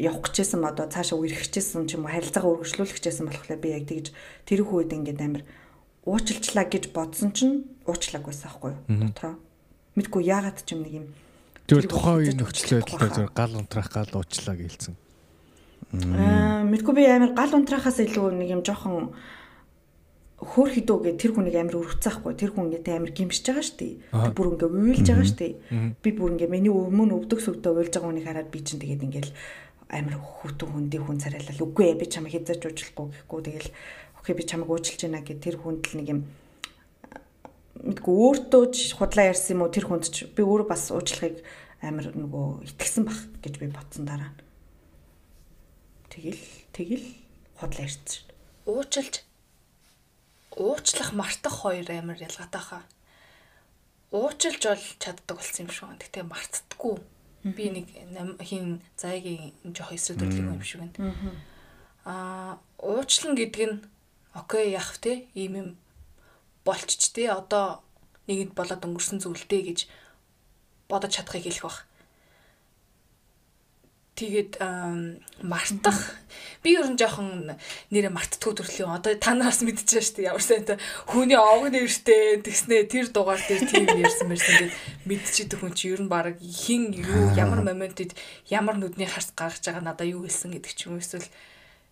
явах гэжсэн одоо цаашаа үерх гэжсэн ч юм уу харилцаагаа өргөжлүүлэх гэжсэн болохоор би яг тэгж тэр их үед ингээд амар уучлалчлаа гэж бодсон чинь уучлаагүйсэн байхгүй юу дотроо мэдгүй яагаад ч юм нэг юм Тэгвэл тухайн үеийн нөхцөл байдлаар зөв гал унтрах гал уучлаа гэлсэн. Аа мэдгүй би амар гал унтрахаас илүү нэг юм жоохон хөөр хідөө гэ тэр хүнийг амар өрөвцөхгүй тэр хүн ингээд амар гимшиж байгаа шүү дээ. Би бүр ингээд уйлж байгаа шүү дээ. Би бүр ингээд миний өмнө өвдөг сүгдөө уйлж байгаа хүнийг хараад би чинь тэгээд ингээд амар хүүтэн хүндий хүн царайлал үгүй ээ би чамайг хязгаарч уучлахгүй гэхгүй тэгэл окей би чамайг уучлж байна гэд тэр хүнд л нэг юм мэдгүй өөртөө ч худлаа ярьсан юм уу тэр хүнд ч би өөрөө бас уучлахыг амар нөгөө итгэсэн бах гэж би бодсон дараа. Тэгэл тэгэл худлаа ярьсан шүү. Уучлж уучлах мартах хоёр амар ялгаатай хаа. Уучлж бол чаддаг болсон юм шүү. Гэтэ мартдаггүй. Би нэг хин зайгийн жоох эсрэг төрлөг юм шиг байна. Аа уучлан гэдэг нь окей яах вэ? Ийм юм болчих те одоо нэгэнд болоод өнгөрсөн зүйлтэй гэж бодож чадахыг хэлэх баг. Тэгээд мартах. Би ер нь жоохон нэрэ мартдаггүй төрлийн одоо та нараас мэдчихэж дээ. Ямар сайн хүний овг нэртэй тэгснэ тэр дугаар дээр тийм ярьсан мэрсэн. Гээд мэдчихэдэг хүн чи ер нь баг хин юу ямар моментод ямар нүдний харц гаргаж байгаа надаа юу хэлсэн гэдэг ч юм эсвэл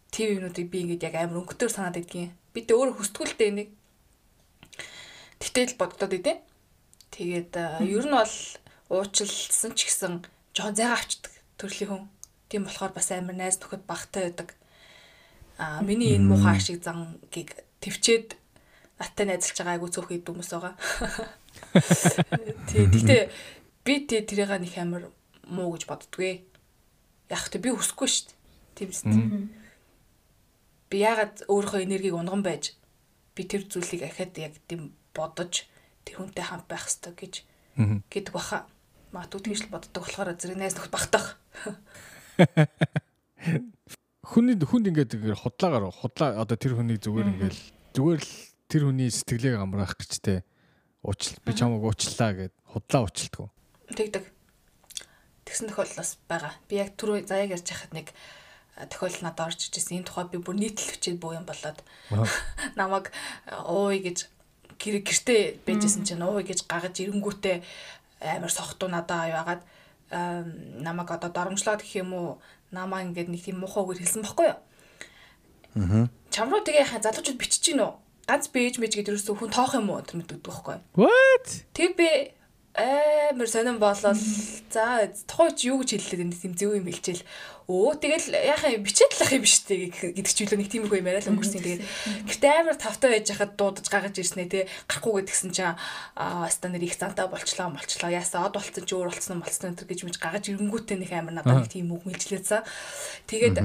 тийм юмнуудыг би ингээд яг амар өнгөтөр санаад байдгийн би тэ өөр хөстгүүлтэй нэг тэтэл боддод идэв. Тэгээд ер нь бол уучлсан ч гэсэн жоохон зайгаа авчдаг төрлийн хүн Тийм болохоор бас амар найз нөхөд багтай байдаг. Аа миний энэ муухай шиг зангийг төвчээд наттай найзалж байгаа айгу цөөх ид хүмүүс байгаа. Тий, гэтээ би тий тэрийг нэг амар муу гэж боддгүй. Яг тэ би хүсэхгүй шүү дээ. Тийм үстэй. Би ягаад өөрийнхөө энергийг унган байж би тэр зүйлийг ахад яг тийм бодож тэр хүнтэй хамт байх хэрэгтэй гэж гэдэг баха. Магадгүй тэгж л боддог болохоор зэрэг найз нөхд багтах. Хүний хүнд ингээд худлаагаар худлаа одоо тэр хүнийг зүгээр ингээд зүгээр л тэр хүний сэтгэлийг амраах гэж те уучлал би чамайг уучлаа гэд худлаа уучлалдаг. Тэгдэг. Тэгсэн тохиолдол бас байгаа. Би яг түрүү заяаг ярьж хахад нэг тохиолдол надад орж ижсэн. Энэ тухай би бүр нийтлэгчээд буу юм болоод (laughs) намайг ууй гэж гэр гэртээ байжсэн чинь ууй гэж гагаж ирэнгүүтээ амар сохтуу надад аяагаад намайг одоо доромжлоод гэх юм уу намаа ингээд нэг тийм муухай үгээр хэлсэн бохгүй юу. Аа. Чам руу тэгээ залуучууд бичиж гин үү? Ганц пэйж мэж гэдэг юусэн хүн тоох юм уу тэр мэддэг байхгүй юу? What? Тэг би амар сонирн болол. За тухайч юу гэж хэллээ энэ тийм зөв юм хэлчихэл. Өө тэгэл яхаа бичээд л ах юм биш үү гэдэг ч үлээ нэг тийм их юм яриа л өнгөрсөн тэгээд гэтээ амар тавтай байж хахад дуудаж гагаж ирснэ те. Гарахгүй гэдгсэн чинь аа стандар их цантаа болчлоо болчлоо яасаа од болцсон чи өөр болцсон болцсон энэ гэж мэж гагаж ирэнгүүтээ нэг амар надад нэг тийм үг мэлжлээсэн тэгээд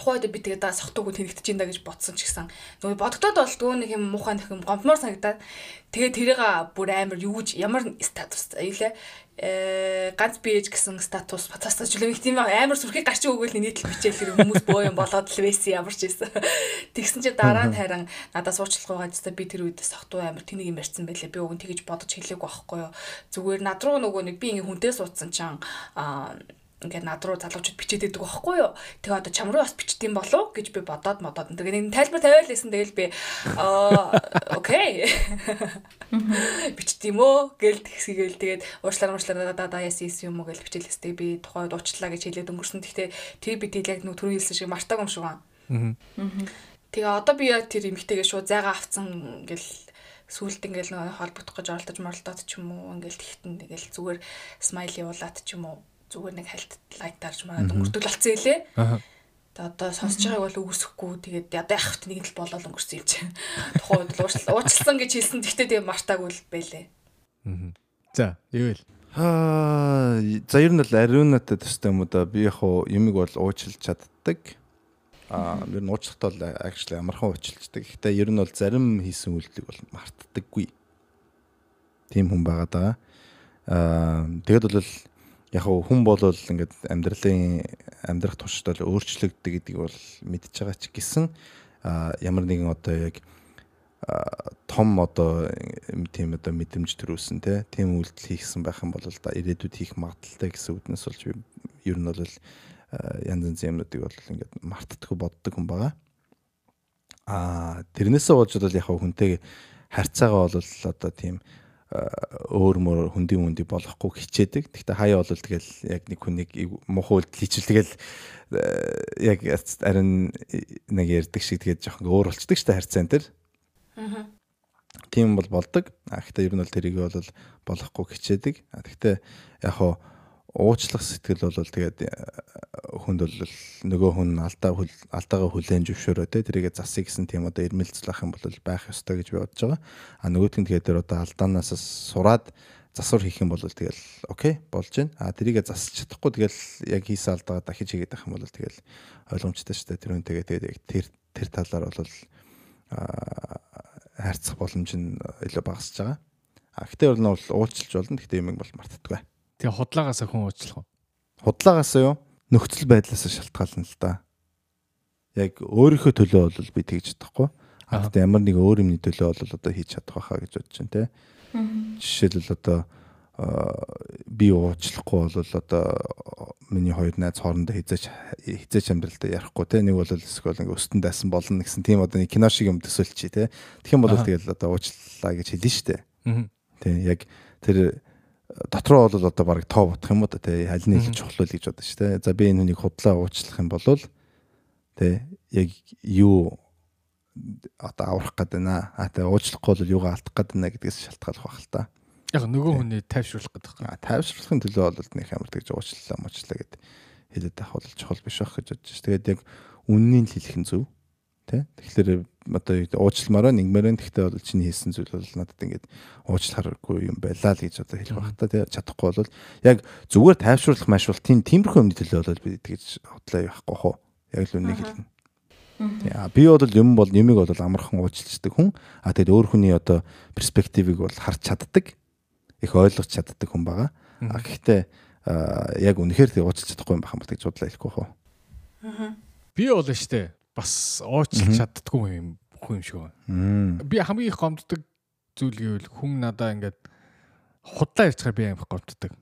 тухайд би тэгээд даа сохтойгоо тэнэгдэж ин да гэж бодсон ч гэсэн нөгөө бодогдоод бол дөө нэг юм муухай нэг юм гомдмоор санагдаад тэгээд тэрийг бүр амар юу гэж ямар статус аюулээ э ганц бийж гэсэн статус батастаж үлээ их тийм амар сүрхийг гарч өгөөл нийтлэл бичээл хүмүүс бөө юм болоод л байсан ямар ч байсан. (laughs) Тэгсэн чи дараа нь харин надад суучлах байгаа гэсэн би тэр үед сохтуу амар тэнийг юм ярьсан байлээ. Би нь тэгэж бодож хэлээгүй байхгүй юу. Зүгээр над руу нөгөө нэг би ингээ хүнтэй суудсан чам аа ингээд над руу залуучууд бичээд идэг байхгүй юу. Тэгээ одоо чам руу бас бичдэм болов гэж би бодоод модоод. Тэгээ нэг тайлбар тавиал лээсэн тэгэл би аа окей. Бичдэм үү гэл тэгсгээл тэгээд уучлаар уучлаар даа яс яс юм уу гэл бичээлээстэй би тухайд уучлаа гэж хэлээд өнгөрсөн. Гэхдээ тэр бид яг нүг түрүү хэлсэн шиг мартаг юм шиг байна. Тэгээ одоо би яг тэр эмгтэйгээ шууд зайгаа авцсан гэл сүулт ингээл нөгөө холбогдох гэж оролдож моролдоод ч юм уу ингээл тэгтэн тэгэл зүгээр смайл явуулаад ч юм уу зүгээр нэг хальт лайк дарж мараад өнгөртөл болцсон илээ. Аа. Тэгээ одоо сонсож байгааг бол үгүйсэхгүй тэгээд одоо яах вэ нэг л болоод өнгөрсөн юм чинь. Тухайн үед л уучлсан гэж хэлсэн. Гэхдээ тэгээ мартаагүй л байлээ. Аа. За, ивэл Аа, за ер нь л ариунатай төстэй юм да би яг хуу юмыг бол уучлж чаддаг. Аа, ер нь уучлахтаа бол actually амархан уучлцдаг. Гэхдээ ер нь бол зарим хийсэн үйлдэлийг бол мартдаггүй. Тийм хүн байгаа даа. Аа, тэгэд бол яг хүн бол ингээд амьдралын амьдрах туршид бол өөрчлөгддөг гэдгийг бол мэдж байгаа ч гэсэн ямар нэгэн одоо яг том одоо тийм одоо мэдрэмж төрүүлсэн тийм үйлдэл хийсэн байх юм бол да ирээдүйд хийх магадaltaй гэсэн үднэс болж би ер нь бол янз янзын юмнуудыг бол ингээд мартдаггүй боддог хүн байгаа. Аа тэрнээсээ болж бол яг хүнтэйг харьцаагаа бол одоо тийм өөр мөр хүндийн хүндий болохгүй хичээдэг. Гэхдээ хаяа бол тэгэл яг нэг хүнийг муухай үйлдэл хийчихвэл тэгэл яг харин нэг ярддаг шиг тэгээд жоохон өөр болчдөг шүү дээ харьцаан дээр. Аа. Тийм бол болдог. Гэхдээ ер нь бол тэрийг бол болохгүй хичээдэг. Гэхдээ яг хоо уучлах сэтгэл бол тэгээд э, хүнд бол нөгөө хүн алдаа алдаагаа хүлээн зөвшөөрөө те тэрийгэ засыг гэсэн тийм одоо ирмэлцлэх юм бол байх ёстой гэж би бодож байгаа. А нөгөөт нь тэгээд одоо алдаанаас сураад засвар хийх юм бол тэгэл окей болж байна. А тэрийгэ засч чадахгүй тэгэл яг хийсэн алдаагаа дахиж хийгээд байх юм бол тэгэл ойлгомжтой шүү дээ. Тэр үнтэйгээ тэгээд тэр тэр талаар бол хайрцах боломж нь илүү багасж байгаа. А гэтээ бол уучлж болно. Гэтээ юм бол мартдаггүй. Тэгээ худлаагаас хүн уучлах уу? Худлаагаас юу? Нөхцөл байдлаас шалтгаална л да. Яг өөрийнхөө төлөө бол би тэгж чадахгүй. А тэгээд ямар нэг өөр юмний төлөө бол одоо хийж чадах байхаа гэж бодож байна те. Жишээлбэл одоо би уучлахгүй бол одоо миний хоёр найз хоорондоо хизээч хизээч амьдралдаа ярихгүй те нэг бол эсвэл ингээ өстөн дайсан болно гэсэн тийм одоо нэг кино шиг юм төсөөлчи те тэгэх юм бол тэгэл одоо уучлаа гэж хэлнэ штэ тий яг тэр дотроо бол одоо баг тоо бодох юм уу те нь их чухал вэ гэж бодож штэ за би энэ хүнийг худлаа уучлах юм бол те яг юу одоо аврах гээд байна? А те уучлахгүй бол юугаа алдах гээд байна гэдгээс шалтгаалах байх л та. Яг нөгөө хүний тайвшруулах гэдэг байна. Тайвшруулахын төлөө бол нэг амар тэгж уучлалаа муучлаа гэд хэлээд авах бол чухал биш байх гэж бодож ш. Тэгээд яг үннийг хэлэх нь зөв. Тэ? Тэгэхээр одоо уучлалмаараа нэгмээрэн тэгтээ бол чиний хийсэн зүйл бол надад ингээд уучлахааргүй юм байлаа л гэж одоо хэлэх байх та тий чадахгүй бол яг зүгээр тайвшруулах машвал тийм тиймэрхүү юмны төлөө бол би тэгж хотлоо явахгүй хоо. Яг л үнийг хэлнэ. Тийм би бол юм бол юмыг бол амархан уучлцдаг хүн. А тэгэд өөр хүний одоо перспективыг бол харж чаддаг их ойлгож чаддаг хүн байгаа. А гэхдээ яг үнэхээр тэг уучлах чадахгүй юм бол гэж бодлоо хэлэхгүй хөө. Аа. Би бол штэ бас уучлах чаддгүй юм хүн юм шиг байна. Би хамгийн их гомддог зүйл гэвэл хүн надаа ингээд худлаа ярьцгаар би амар гомддог.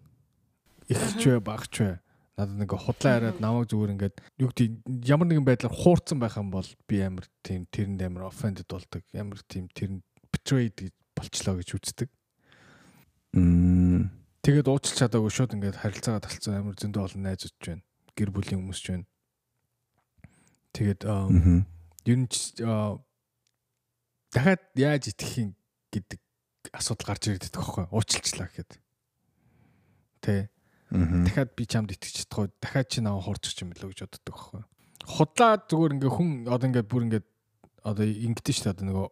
Ихч вэ багч вэ надад нэг худлаа яриад намайг зүгээр ингээд юу гэдэг ямар нэгэн байдлаар хуурцсан байх юм бол би амар тийм тэрэнд амар offended болдог. Амар тийм тэрэнд betrayed болчлоо гэж үздэг. Тэгээд уучлах чадаагүй шууд ингээд харилцаагаа талцсан амар зөндөө олон найзууд ч байна. Гэр бүлийн хүмүүс ч байна. Тэгээд ер нь дахиад яаж итгэх юм гэдэг асуудал гарч ирээд байдаг хөөхгүй уучлалчлаа гэхэд. Тэ. Дахиад би чамд итгэж чадахгүй дахиад чи наваа хуурчих юм билүү гэж боддог хөөхгүй. Худлаа зүгээр ингээ хүн одоо ингээ бүр ингээ одоо ингэдэж шүү дээ нөгөө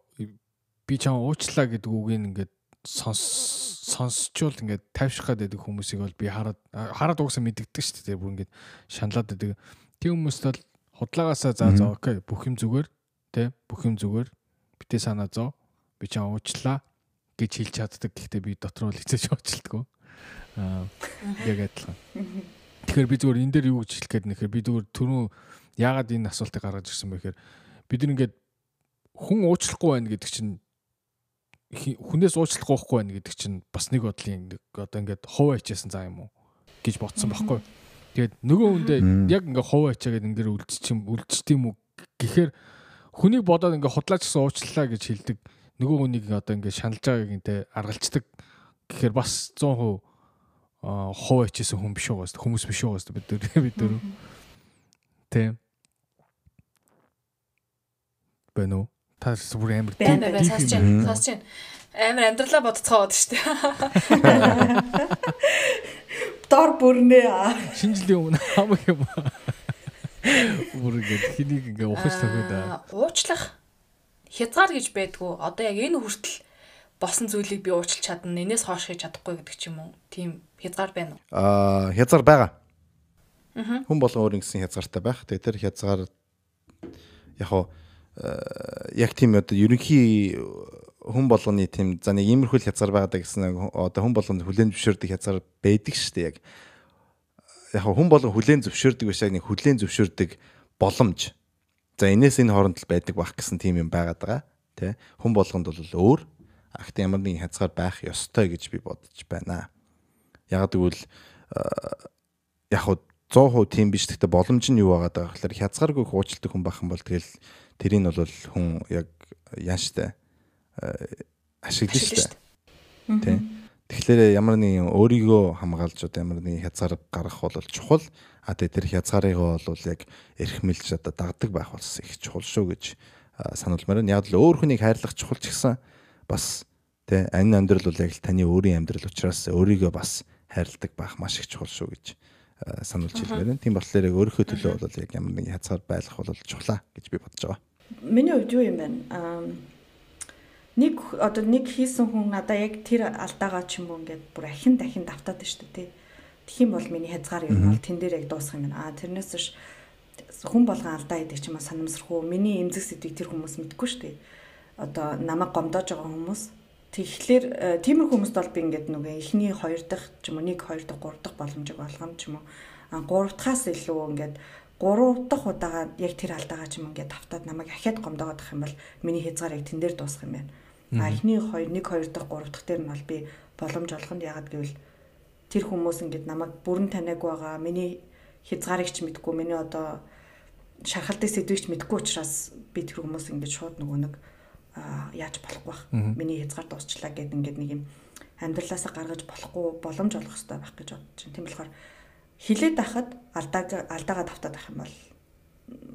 би чам уучлаа гэдэг үгийг ингээ сонс сонсчул ингээд тайвшрах гэдэг хүмүүсийг бол би хараад хараад угсаа мэддэгдэг шүү дээ. Бүр ингээд шаналаад байдаг. Тийм хүмүүст бол худлаагаасаа за за окей бүх юм зүгээр тий бүх юм зүгээр. Битээ санаа зов. Би чам уучлаа гэж хэлж чаддаг. Гэхдээ би дотор бол хизээж уучлдаггүй. Аа яг адилхан. Тэгэхээр би зүгээр энэ дээр юу гэж хэлэх гээд нэхэр би зүгээр түрүү яагаад энэ асуултыг гаргаж ирсэн бэ? Гэхээр бид нэг ингээд хүн уучлахгүй байна гэдэг чинь хүнээс уучлах гоохгүй байна гэдэг чинь бас нэг бодлын нэг одоо ингээд хов ачаасан заа юм уу? гэж бодсон байхгүй. Тэгээд нөгөө хүндээ яг ингээд хов ачаа гэдэг энэ дэр үлдчих юм үлдчих юм уу гэхээр хүнийг бодоод ингээд худлаач гэсэн уучлалаа гэж хэлдэг. Нөгөө хүнийг одоо ингээд шаналж байгааг интэй аргалцдаг гэхээр бас 100% хов ачаасан хүн биш угаас хүмүүс биш угаас бид нар (laughs) бид нар тийм байна уу Та бүр амар тийм байна сонсож байна. Сонсож байна. Амар амьдралаа бодцоод штэ. (laughs) (laughs) Дор бүрнэ. Шинэ жилийн өмнө хамаг юм. Бүр ингэ хэнийг ингээ ухаж төгөөд. Уучлах хязгаар гэж байдгүй. Одоо яг энэ хүртэл босон зүйлийг би уучлах чадна. Энээс хоош хийж чадахгүй гэдэг ч юм уу. Тийм хязгаар байна уу? Аа, хязгаар байгаа. Хүн болгон өөр ингэсэн хязгаартай байх. Тэгээ тэр хязгаар яг хаа Э, яг тийм одоо ерөнхий хүн болгоны тийм за нэг иймэрхүү хязгаар байгаа гэсэн одоо хүн болгонд хүлэн зөвшөөрдөг хязгаар байдаг шүү дээ яг. Яг хүн болгон хүлэн зөвшөөрдөг биш яг нэг хүлэн зөвшөөрдөг боломж. За энэс энэ хооронд л байдаг байх гэсэн тийм юм байгаад байгаа. Тэ хүн болгонд бол өөр. Ахт ямар нэгэн хязгаар байх ёстой гэж би бодож байна. Яг тэгвэл яг 100% тийм биш гэхдээ боломж нь юу байгаа даа гэхээр хязгааргүй хуучилдаг хүн байх юм бол тэгэл тэрийг бол хүн яг яан штэ ашиглаж штэ. Тэ. Тэгэхээр ямар нэгэн өөрийгөө хамгаалж одоо ямар нэгэн хязгаар гаргах бол чухал. А тэгээ тэр хязгаарыг бол яг эрхмэлж одоо дагдаг байх болсон их чухал шүү гэж сануулмаар байна. Яг л өөр хүнийг хайрлах чухал ч гэсэн бас тэ энэ амьдрал бол яг л таны өөрийн амьдрал учраас өөрийгөө бас хайрладаг байх маш их чухал шүү гэж сануулж хэлмээр байна. Тийм болохоор яг өөрийнхөө төлөө бол яг ямар нэгэн хязгаар байлгах бол чухлаа гэж би бодож байгаа. Миний хувьд юу юм бэ? Аа нэг одоо нэг хийсэн хүн надаа яг тэр алдаагаа ч юм уу ингээд бүр ахин дахин давтаад шүү дээ. Тэгэх юм бол миний хязгаар юм бол тэн дээр яг дуусах юм байна. Аа тэрнээс биш хүн болгон алдаа хийдэг ч юм уу санамсрах уу. Миний эмзэг сэдвийг тэр хүмүүс мэдгүй шүү дээ. Одоо намайг гомдоож байгаа хүмүүс Тэгэхээр э, тиймэрхүү хүмүүст бол би ингээд нөгөө эхний хоёр дахь ч юм уу нэг хоёр дахь гурав дахь боломжийг болгоом ч юм уу а гурав дахаас илүү ингээд гурав дахь удаага яг тэр алдаагаа ч юм ингээд тавтаад намайг ахиад гомдоогдох юм бол миний хязгаарыг тэн дээр дуусгах юм байна. А эхний хоёр нэг хоёр дахь гурав дахь дээр нь бол би боломж олгонд яагаад гэвэл тэр хүмүүс ингээд намайг бүрэн таниаг байгаа. Миний хязгаарыг ч мэдгүй, миний одоо шархалтай сэдвийг ч мэдгүй учраас би тэр хүмүүс ингээд шууд нөгөө нэг яаж болохгүй бах. Миний хязгаар дуусчлаа гэд ингээд нэг юм амьдралаасаа гаргаж болохгүй боломж олох хэрэгтэй байх гэж бодож байна. Тийм болохоор хилээд байхад алдааг алдаагаа давтаад байх юм бол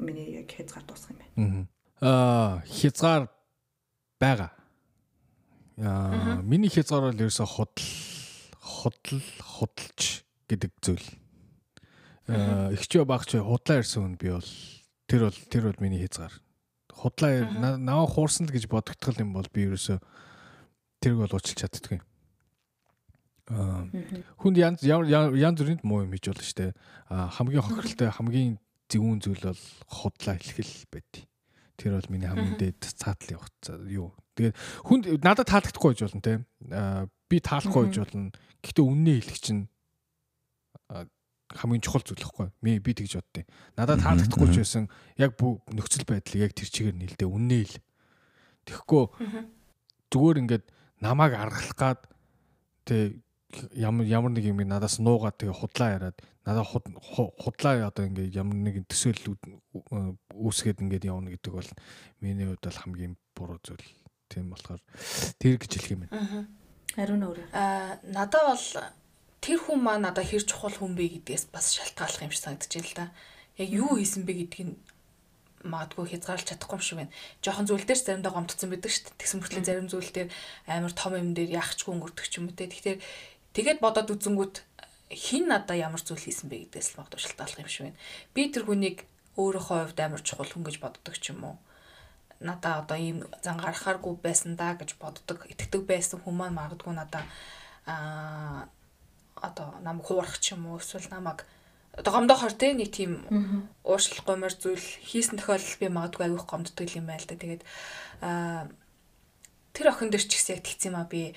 миний яг хязгаар дуусах юм байна. Аа хязгаар байгаа. Миний хязгаар бол ерөөсө худал худал худалч гэдэг зүйл. Аа ихчөө багч худлаа ирсэн хүн би бол тэр бол тэр бол миний хязгаар. Худлаа наваа хуурсан л гэж бодогдтол юм бол би ерөөсө тэрг бол уучлах чаддгүй. Аа хүнд янз янз бүрийн муу юм хийж болно шүү дээ. Хамгийн хохиролтой хамгийн зөвүүн зүйл бол худлаа хэлхэл байд. Тэр бол миний хамгийн дээд цаатлын хугацаа юу. Тэгээд хүнд надад таалагдахгүй байж болно те. Би таалахгүй байж болно. Гэхдээ үннээ хэлэх чинь хамгийн чухал зүйл хэвгүй. Ми би тэгж боддیں۔ Надад таалагдахгүй ч байсан яг нөхцөл байдлыг яг тэр чигээр нэлдэ үннээ хэл. Тэгэхгүй зүгээр ингээд намайг аргалах гад тэг ямар ямар нэг юм надаас нуугаад тэгээ худлаа яриад надаа худлаа одоо ингээ ямар нэг төсөөлөл үүсгээд ингээд явна гэдэг бол миний хувьд бол хамгийн буруу зүйл. Тийм болохоор тэр гэж хэлэх юм байна. Ариун өөр. Аа надад бол тэр хүн маа надад хэр чухал хүн бэ гэдгээс бас шалтгааллах юм шиг санагдаж байна л да. Яг юу хийсэн бэ гэдгийг магадгүй хязгаарлаж чадахгүй юм шиг байна. Жохон зүйл дээр заримдаа гомдсон байдаг шүү дээ. Тэгсэн мөртлийн зарим зүйл дээр амар том юм дээр яахчгүй өнгөрдөг ч юм уу те. Тэгэхээр Тэгээд бодоод үзэнгүүт хин надаа ямар зүйл хийсэн бэ гэдгээс л магадгүй шалтгааллах юм шиг байна. Би тэр хүнийг өөрийнхөө хувьд амар чухал хүн гэж боддог ч юм уу. Надаа одоо ийм зан гарахааргүй байсан да гэж боддог, итгэдэг байсан хүмүүс магадгүй надаа аа одоо намайг хуурах ч юм уу эсвэл намайг одоо гомдохоор те нэг тийм ууршлах гомор зүйл хийсэн тохиолдол би магадгүй аявих гомддог юм байл та. Тэгээд аа тэр охин дээр ч гэсэн яг тэгсэн юм а би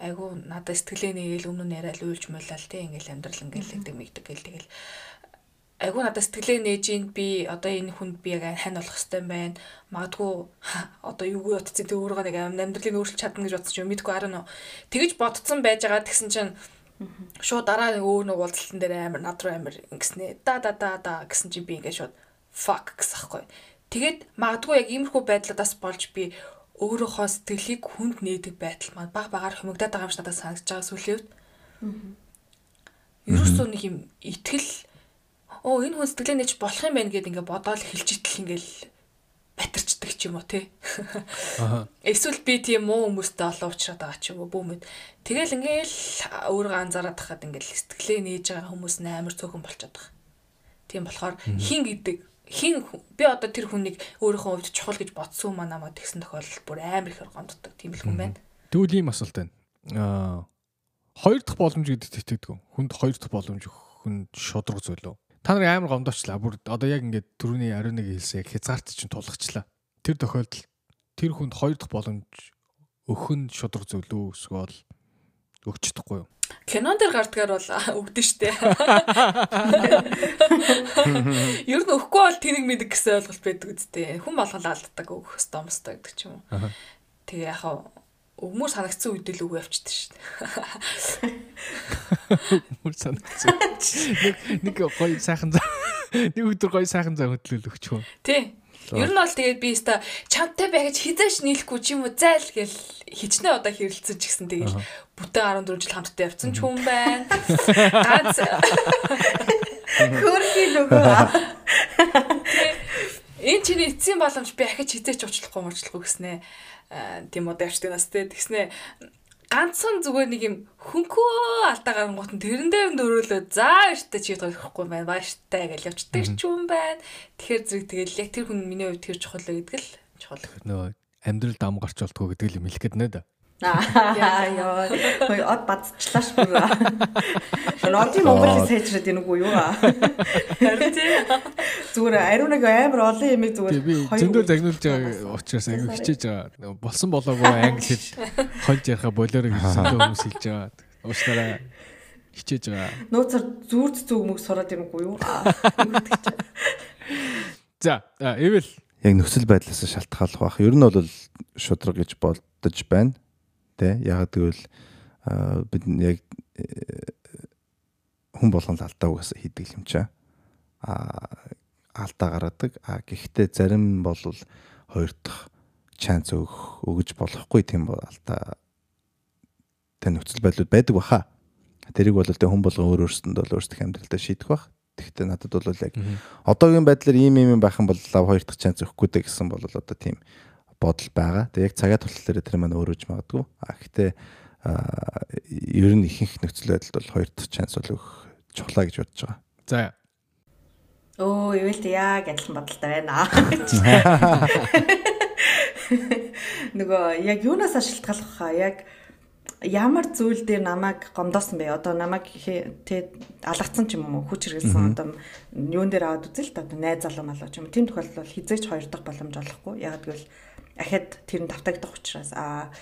айгу надад сэтгэлээ нэгээл өмнө нь яриад уйлж муулал те ингээл амьдрал ингээл гэдэг мэгдэг гэл тэгэл айгу надад сэтгэлээ нээж ин би одоо энэ хүнд би яг хань болох хэвээр байна. Магадгүй (laughs) одоо юу утцсан тэг өөрөө нэг амьдралыг өөрчилж чадна гэж бодсон ч юм мэдгүй арай нөө. Тэгэж бодсон байж байгаа тэгсэн чинь шууд дараа нэг өөр нэг уулзалтан дээр амар над руу амар ингэснэ. Да да да да гэсэн чинь би ингээд шууд fuck гэсахгүй. Тэгээд магадгүй яг иймэрхүү байдлаас болж би өөрийнхөө сэтгэлийг хүнд нээдэг байдал маань баг багаар хумигдаад байгаа юм шиг надад санагдаж байгаа сүүлийн үед. Ерөөсөө нэг юм итгэл оо энэ хүн сэтгэлээ нээж болох юм байна гэд ингээ бодоол хэлж итэл ингээл батарчдаг ч юм уу те. Эсвэл би тийм муу хүмүүстэй олон уучраад байгаа ч юм уу бүүмэд. Тэгэл ингээл өөрөө анзаараад тахад ингээл сэтгэлээ нээж байгаа хүмүүс амар цөөхөн болчиход байгаа. Тийм болохоор хин гэдэг хин би одоо тэр хүнийг өөрийнхөө хувьд чухал гэж бодсон юм аа тэгсэн тохиолдолд бүр амар их гомддог тийм л хүн байна. Тэгвэл ийм асуулт байна. Аа хоёр дахь боломж гэдэгт итгэдэг. Хүнд хоёр дахь боломж хүн шудраг зүйл үү? Та нар амар гомдоочлаа. Бүр одоо яг ингээд түрүүний ариун нэг хэлсэн яг хязгаарт чинь тулгачлаа. Тэр тохиолдолд тэр хүнд хоёр дахь боломж өхөн шудраг зүйл үү эсвэл өгч чадахгүй юу? Кинон дээр гардгаар бол өгдөн штэ. (laughs) Ер нь өгөхгүй бол тэнэг мэдэг гэсэн ойлголт байдаг үсттэй. Хүн болгол алддаг өгөх хэвээр юмстай гэдэг ч юм уу. Тэгээ яхаа өгмөр санагдсан үед л үг явчихдаг шүү дээ. Өгмөр санагдсан. Нэг гоё сайхан. Нэг өдөр гоё сайхан заа хөдлөл өгч хөө. Тий. Ер нь бол тэгээд би өста чамтай бай гэж хизээш нийлэхгүй ч юм уу зайл гэл хичнээн одоо хэрэлцэн ч гэсэн тэгээд бүтэн 14 жил хамтдаа явцсан ч хүн байна. (laughs) Ганц Хөрхи нөгөө. Энэ чиний эцсийн боломж би ахиж хизээч уучлахгүй муучлахгүй гэснээ. Тийм одоо явчдаг нас те тэгснээ ганцхан зүгээр нэг юм хөнхөө алдаа гарангуут нь тэрэн дээр дөрөөлөө за штэ чи тохгүй байна бааштай гэж явчдаг ч юм байна. Тэгэхээр зэрэг тэгэл яг тэр хүн миний хувьд тэр чухал гэдэг л чухал. Нөгөө амьдрал дам гарч болтгоо гэдэг л юм хэлэхэд нэ. Аа ёо. Хөөе од бадцчлаа ш бүр. Нодын Монголын сайжраад энэ үгүй юу. Харин тийм. Зүгээр ариун нэг амар олон юм зүгээр. Би зөндөө загнуулж байгаа учраас аягүй хичээж байгаа. Болсон болоогүй англи хэл хольж ярихаа болоорой гэж хүмүүс хэлж байгаа. Уучлаарай. Хичээж байгаа. Нууцар зүрд зүг мөг сураад юм үгүй юу? За, эвэл яг нөхцөл байдлаас шалтгааллах бах. Ер нь бол шудраг гэж болдож байна. Тэ ягаад гэвэл бид яг хүн болгон л алдаа угаасаа хийдэг юм чаа. А алдаа гаргадаг. А гэхдээ зарим бол хоёр дахь чанс өгөх өгж болохгүй тийм бол алдаа тань нөхцөл байдлууд байдаг баха. Тэрийг бол тэ хүн болгон өөр өөрсөнд бол өөрсдөх амьдралдаа шийдэх бах. Тэгэхдээ надад бол яг одоогийн байдлаар ийм ийм байх юм бол лав хоёр дахь чанс өгөхгүй дэ гэсэн бол одоо тийм бодол байгаа. Тэг яг цагаа дээр тэр маань өөрөж магадгүй. А гэхдээ ер нь ихэнх нөхцөл байдалд бол хоёр дахь чанс бол өгөх чухлаа гэж бодож байгаа. За. Өө, ивэл яг адилхан бодолтой байна. (laughs) Нөгөө яг юунаас шалтгаалах хаа яг ямар зүйл дээр намайг гомдоосон бэ? Одоо намайг тэ алгацсан ч юм уу хүч хэрэгэлсэн одоо юун дээр аваад үзэл та одоо найз залуу малуу ч юм уу. Тийм тохиолдолд хизээч хоёр дахь боломж олохгүй. Яг гэвэл ахад тэр нь давтагдах учраас аа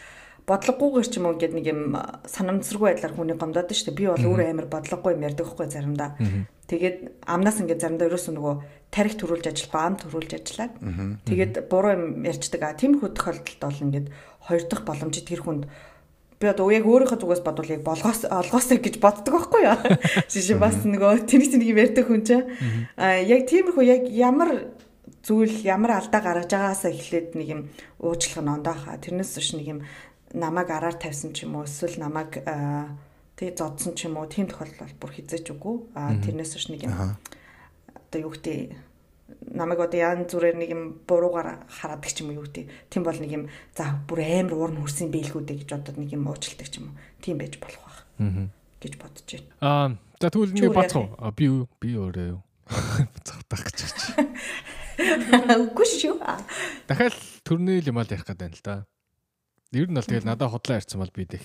бодлогогүйгээр ч юм уу гэдэг нэг юм санамсаргүй байдлаар хүний гомдоод дээ. Би бол өөрөө амар бодлогогүй юм ярьдаг хгүй заримдаа. Тэгээд амнаас ингээд заримдаа ерөөсөө нөгөө тарих төрүүлж ажиллахгүй ам төрүүлж ажиллаад. Тэгээд буруу юм ярьцдаг. А тиймэрхүү тохиолдолд бол ингээд хоёр дахь боломжийг тэр хүнд би одоо яг өөрийнхөө зүгээс бодвол яг болгоос олгоосоо гэж боддог байхгүй юу. (laughs) Жишээ бас нөгөө тэнийг нэг юм ярьдаг хүн чинь. А яг тиймэрхүү яг ямар зүйл ямар алдаа гаргаж байгаасаа эхлээд нэг юм уучлах нь ондоохаа. Тэрнээс биш нэг юм намайг араар тавьсан ч юм уу эсвэл намайг тэг зодсон ч юм уу тийм тохиолдол бүр хизээч үгүй. А тэрнээс биш нэг юм одоо юу гэдэг намайг одоо яан зүрээр нэг юм буруугаар хараадаг ч юм уу юу гэдэг. Тийм бол нэг юм за бүр амар уур нь хөрсөн биелгүүдэ гэж бодоод нэг юм уучилдаг ч юм уу. Тийм байж болох байх. Аа гэж бодож байна. Аа за тэгвэл нэг бацх. Би би өөрөө. Цавтах (laughs) гэж. (laughs) Үгүй шүү. Дахиад төрний юм аа ярих гэдэг юм л да. Ер нь бол тэгэл надад хотлоо ярьсан бол би дэх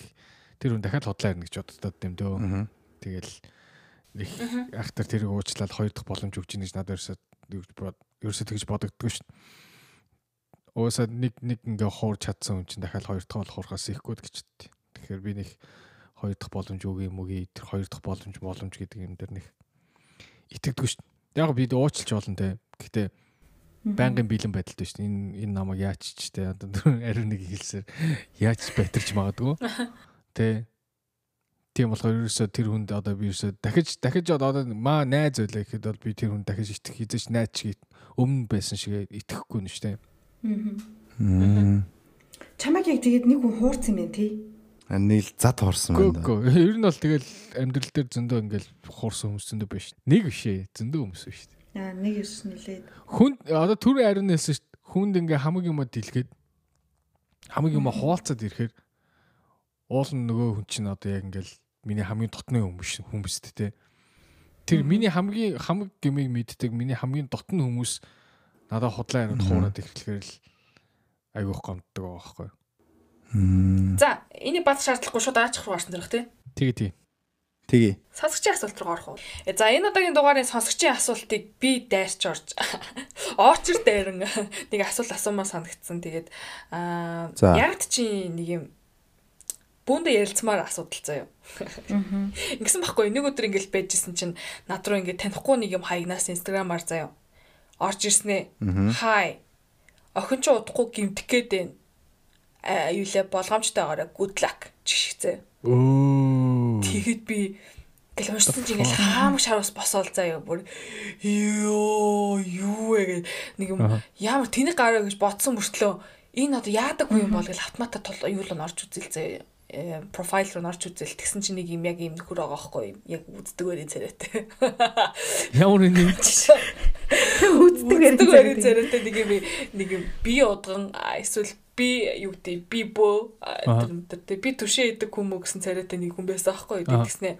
тэр хүн дахиад хотлоо ярина гэж боддод юм дөө. Тэгэл их ахтар тэрийг уучлаад хоёр дахь боломж өгч ийн гэж надад ерөөсөө ерөөсөө тэгж бодогддог шүү. Уусаа нэг нэг ингээ хуурч чадсан хүн чинь дахиад хоёр дахь болох хурхаас ихгүй гэж дээ. Тэгэхээр би нэг хоёр дахь боломж өгье юм үгүй тэр хоёр дахь боломж боломж гэдэг юм дээр нэг итгэдэг шүү. Яг бид уучлж болно те. Гэхдээ байнгын бэлэн байдалтай шүү дээ. Энэ энэ намайг яач ч те одоо ариун нэг хэлсээр яач байтарч магадгүй. (laughs) Тэ. Тийм болохоор ерөөсөө тэр хүнд одоо би ерөөсөө дахиж дахиж одоо маа найз байлаа гэхэд бол би тэр хүнд дахиж итгэх хизээч найз чиг өмнө байсан шиг итгэхгүй нь шүү дээ. Аа. Чамайг яг тэгээд нэг хүн хуурсан юм тий. Нийл зад хорсон байна. Үгүй ер нь бол тэгэл амьдрал дээр зөндөө ингээл хуурсан хүмүүс зөндөө биш. Нэг биш ээ. Зөндөө хүмүүс биш. Яа нэг юус нилээд. Хүн одоо түр ариун хэлсэн шүү дээ. Хүнд ингээ хамаг юм дэлгээд хамаг юм хуваалцаад ирэхээр уул нь нөгөө хүн чинь одоо яг ингээл миний хамгийн дотны хүмүүс хүмүүс тэ. Тэр миний хамгийн хамаг гмийг мэддэг миний хамгийн дотны хүмүүс надад худлаа яриад хуураад ирэхлээр л айгүйх гомддог байгаа байхгүй. За, энийг бат шаардлахгүй шууд аачих руу гарсан дөрөх тий. Тэгээ тий. Тэгээ. Сонсогчийн асуулт руу орох уу? Э, за энэ удаагийн дугаарын сонсогчийн асуултыг би дайрч орж (laughs) оочр дайран (laughs) нэг асуулт асуумаар санагдсан. Тэгээд аа яг чи нэг юм бүүндэ ярилцмаар асуудал заяа. (laughs) Ингэсэн байхгүй нэг өдөр ингээл байжсэн чинь над руу ингээд танихгүй нэг юм хаягнаас инстаграмаар заяа. Орж ирснэ. Хай. Охин ч удахгүй гимтэх гээд байна. А юулээ болгоомжтойгоороо good luck жишгцээ. Өө. Тэгэхэд би гэл уншсан чинь ингээл хаамаг шараас босоол заяа бүр ёо юу вэ гэ нэг юм ямар тэнийг гараа гэж бодсон мөртлөө энэ одоо яадаг юм бол гэл автомата тол юу л орж үзэл заяа профайл руу орж үзэл. Тэгсэн чинь нэг юм яг юм нөхөр байгаа байхгүй юм. Яг үздэг байрын царайтай. (laughs) Ямар нэг үздэг байрын царайтай. Нэг юм нэг юм би удган эсвэл би юу гэдэг би бөө тэр би түшээ идэг хүмүүс гэсэн царайтай нэг хүн байсан аахгүй тэгснэ.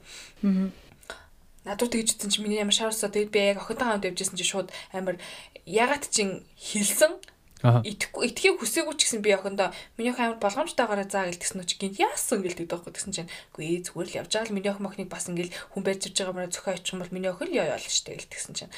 Надад тэгж ütсэн чи миний ямар шаарсаа тэгээд би яг охинтой хамт явжсэн чи шууд амар ягаад чин хэлсэн итгэхгүй итгэхийг хүсээгүй ч гэсэн би охиндоо миний охин амар болгоомжтойгаараа заа гэл тэгсэн чи гинт. Яасан гэл тэгдэг байхгүй тэгсэн чинь үгүй зүгээр л явж байгаа л миний охин мохныг бас ингээл хүн барьж ирж байгаа мөрөө зөхөө очих юм бол миний охин л яа яал штэ гэл тэгсэн чинь.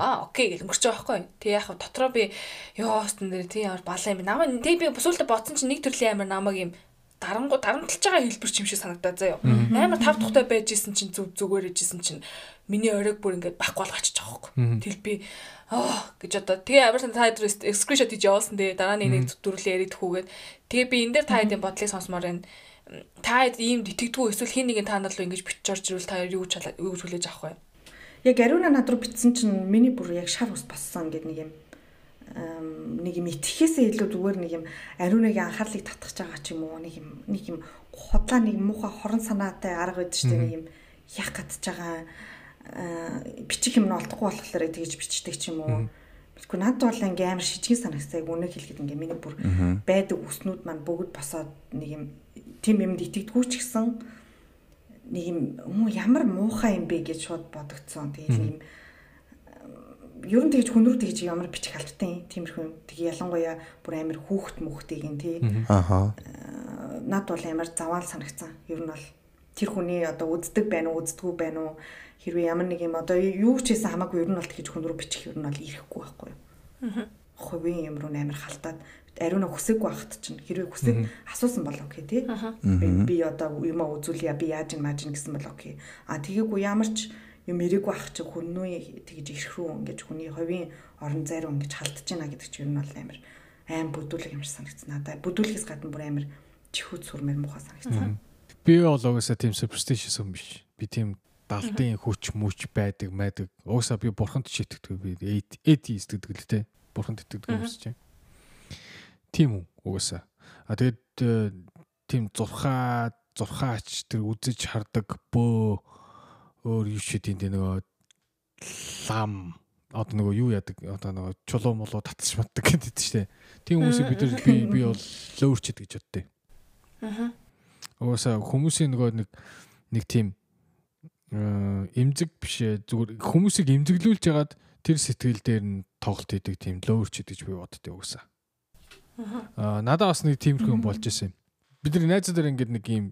Аа окей гэл өнгөрч байгаа байхгүй. Тэг яг дотроо би ёо стен дээр тийм ямар балаа юм. Намаа тэг би бүсүүлдэ бодсон чинь нэг төрлийн амар намайг юм дарангу дарамтлж байгаа хэлбэр ч юм шиг санагдаад заяа. Амар тав тухтай байж исэн чинь зүг зүгээр ижсэн чинь миний оройг бүр ингээд бах болгочих жоохоо. Тэл би аа гэж одоо тэгээ амар та скриншот хийж явуулсан тэгээ дараа нэг нэг дөрүлээ ярих хүүгээд тэгээ би энэ дээр та хэдийн бодлыг сонсомоор байна. та ийм итгэдэггүй эсвэл хин нэгэн таанал руу ингэж бичиж орж ирвэл та юу гэж юу хүлээж авах вэ? Яг ариуна над руу битсэн чинь миний бүр яг шар ус боссон гэдэг нэг юм нэг юм итгэхээсээ илүү зүгээр нэг юм ариунагийн анхаарлыг татгах байгаа ч юм уу нэг юм нэг юм худлаа нэг муухай хорон санаатай арга байдаг шүү дээ нэг юм яах гэж байгаа бичих юм нь олдохгүй болохоор тэгэж бичдэг ч юм уу. Тэгэхгүй над бол ингээм амар шижгийн санагсаа яг үнэ хэлэхэд ингээм миний бүр байдаг үснүүд маань бүгд босоод нэг юм тийм юмд итгэдэггүй ч гэсэн нэг юм ямар муухай юм бэ? гэж шууд бодогдсон. Тэгээд нэг юм ер нь тэгж хүн рүү тэгж ямар бичих албатай тиймэрхүү юм. Тэгээ ялангуяа бүр амар хүүхд мөхтэйг нь тий. Аха. Э, над бол амар заваал санагцсан. Ер нь бол тэр хүний одоо үздэг байна уу, үздэггүй байна уу? Хэрвээ ямар нэг юм одоо юу ч хийсэн хамаагүй ер нь бол тэгж хүн рүү бичих ер нь бол ирэхгүй байхгүй юу? Аа. Хувийн юм руу амар халтаад ариуна хүсэггүй байхад чинь хэрвээ хүсэг асуусан бол окей тий. Би одоо юм үзүүлье би яаж ин мааж гэсэн бол окей. А тэгээгүй ямар ч юм эрэггүй ах чи хүннүү тэгж ирэх рүү ингэж хүний хувийн орон зайруу ингэж халтж байна гэдэг чинь нь бол амар аим бүдүүлэг юм шиг санагдсан надад. Бүдүүлгээс гадна бүр амар чихүүд сүрмээр муухай санагдсан. Би бол угаасаа тийм superstitious юм биш. Би тийм далтын хүч мүч байдаг майдаг. Угаасаа би бурханд ч итгэдэг би atheist гэдэг л те. Бурханд итгэдэг юм шиг. Тийм үү угаасаа. А тэгээд тийм зурхаа зурхаач тэр үзэж хардаг бөө өөр юу шидийн тэ нөгөө лам одоо нөгөө юу яадаг одоо нөгөө чулуу молуу татчих матдаг гэдэг чинь штэ. Тийм хүмүүсийг бид нар би би бол лөөрчд гэж боддөө. Аа. Угаасаа хүмүүсийн нөгөө нэг нэг тийм э, эмзэг бишээ зүгээр хүмүүсийг эмзэглүүлж ягаад тэр сэтгэл дээр нь тоглолт хийдэг тийм лөөрчд гэж би боддөө угаасаа. Аа надад бас нэг тиймэрхүү юм болж исэн юм. Бид нар найзуудаар ингэдэг нэг юм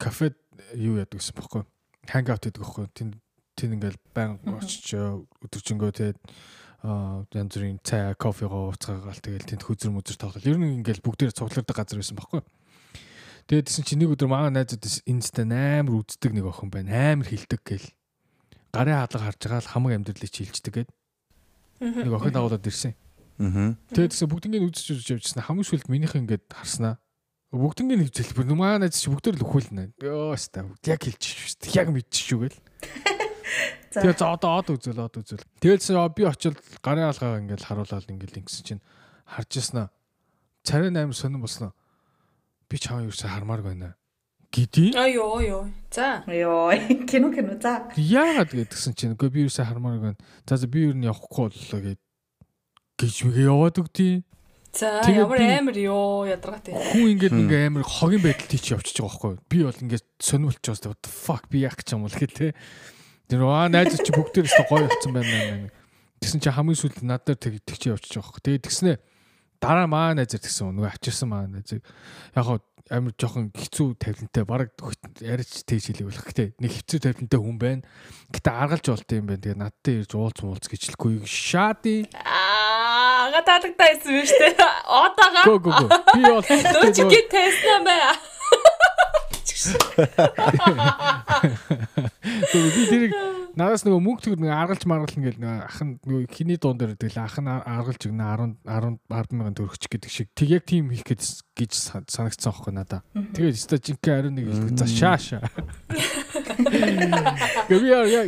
кафед юу яадаг гэсэн бохоггүй хангаут гэдэг байхгүй тэнд тэнд ингээл байн очиж өдөржингөө тэгээд янз бүрийн цай, кофего ууцгаагаал тэгэл тэнд хүзэр мүзэр тоглол. Ер нь ингээл бүгдээр цуглардаг газар байсан байхгүй. Тэгээд тэсэн чи нэг өдөр маа найзууд инста амар үздэг нэг охин байна. Амар хилдэг гэл. Гарын хаалга харж байгаа л хамаг амьдралыг чийлждэг гээд. Нэг охин дагуулад ирсэн. Аа. Тэгээд тэсэн бүгднийг үзэж үзэж явжсан. Хамгийн сүлд минийх ингээд харснаа. Бүгднийг хөвцөл бүр маа найз чи бүгдээр л өхүүлнэ. Йоо ста. Яг хэлчих шүү дээ. Яг мэдчих шүү гээл. (laughs) Тэгээ за одоо од үзэл од үзэл. Тэгэлсэн би очил гарын алгаа ингээл харуулаад ингээл ингэсэн чинь харж яснаа. Царай 8 сонирн болсноо. Би чаа юу ч хармаар байна. Гидий? Аа ёо ёо. За. Ёо. (laughs) Кино кино за. Яагаад гэдгсэн чинь үгүй би юу ч хармаар байна. За за би юу н явахгүй боллоо гэд гэж мэгээ яваад өгдөө. За ямар амар ёо ядаргаатай. Хүн ингээд ингээ амар хогийн байдал тийч явчихж байгаа байхгүй юу? Би бол ингээд сонирмолч жоос what the fuck би яах гэж юм бол гэхэл те. Тэр аа найз чи бүгдээр өстө гоё явцсан байна. Тэгсэн чи хамгийн сүүлд над дээр тэг тэгч явчихж байгаа байхгүй. Тэгээд тэгснэ дараа маа найзэр тэгсэн нөгөө авчирсан маа найзыг яг хаа амар жоохон хэцүү тавилантай бараг яриач тэгж хэлэх болох те нэг хэцүү тавилантай хүн байна гэтээ аргалж болт юм байна тэгээ надтай ирж уулз муулз гэжлэхгүй шади ага таадагтай байсан биз дээ. (laughs) Одоога гоо гоо би бол нөө чи гит тест нэмэ Тэгээ би тэрийг надаас нөгөө мөнгө төгөр нэг аргалж маргална гэл нөгөө ах нь нөгөө хиний дуун дээр тэгэл ах нь аргалж өгнө 10 10 10 мянган төгрөгч гэдэг шиг. Тэг яг тийм хийх гэж гэж санагдсан байхгүй надаа. Тэгээд өстой жинхэнэ ариун нэг хэлэх за шааша. Гэвь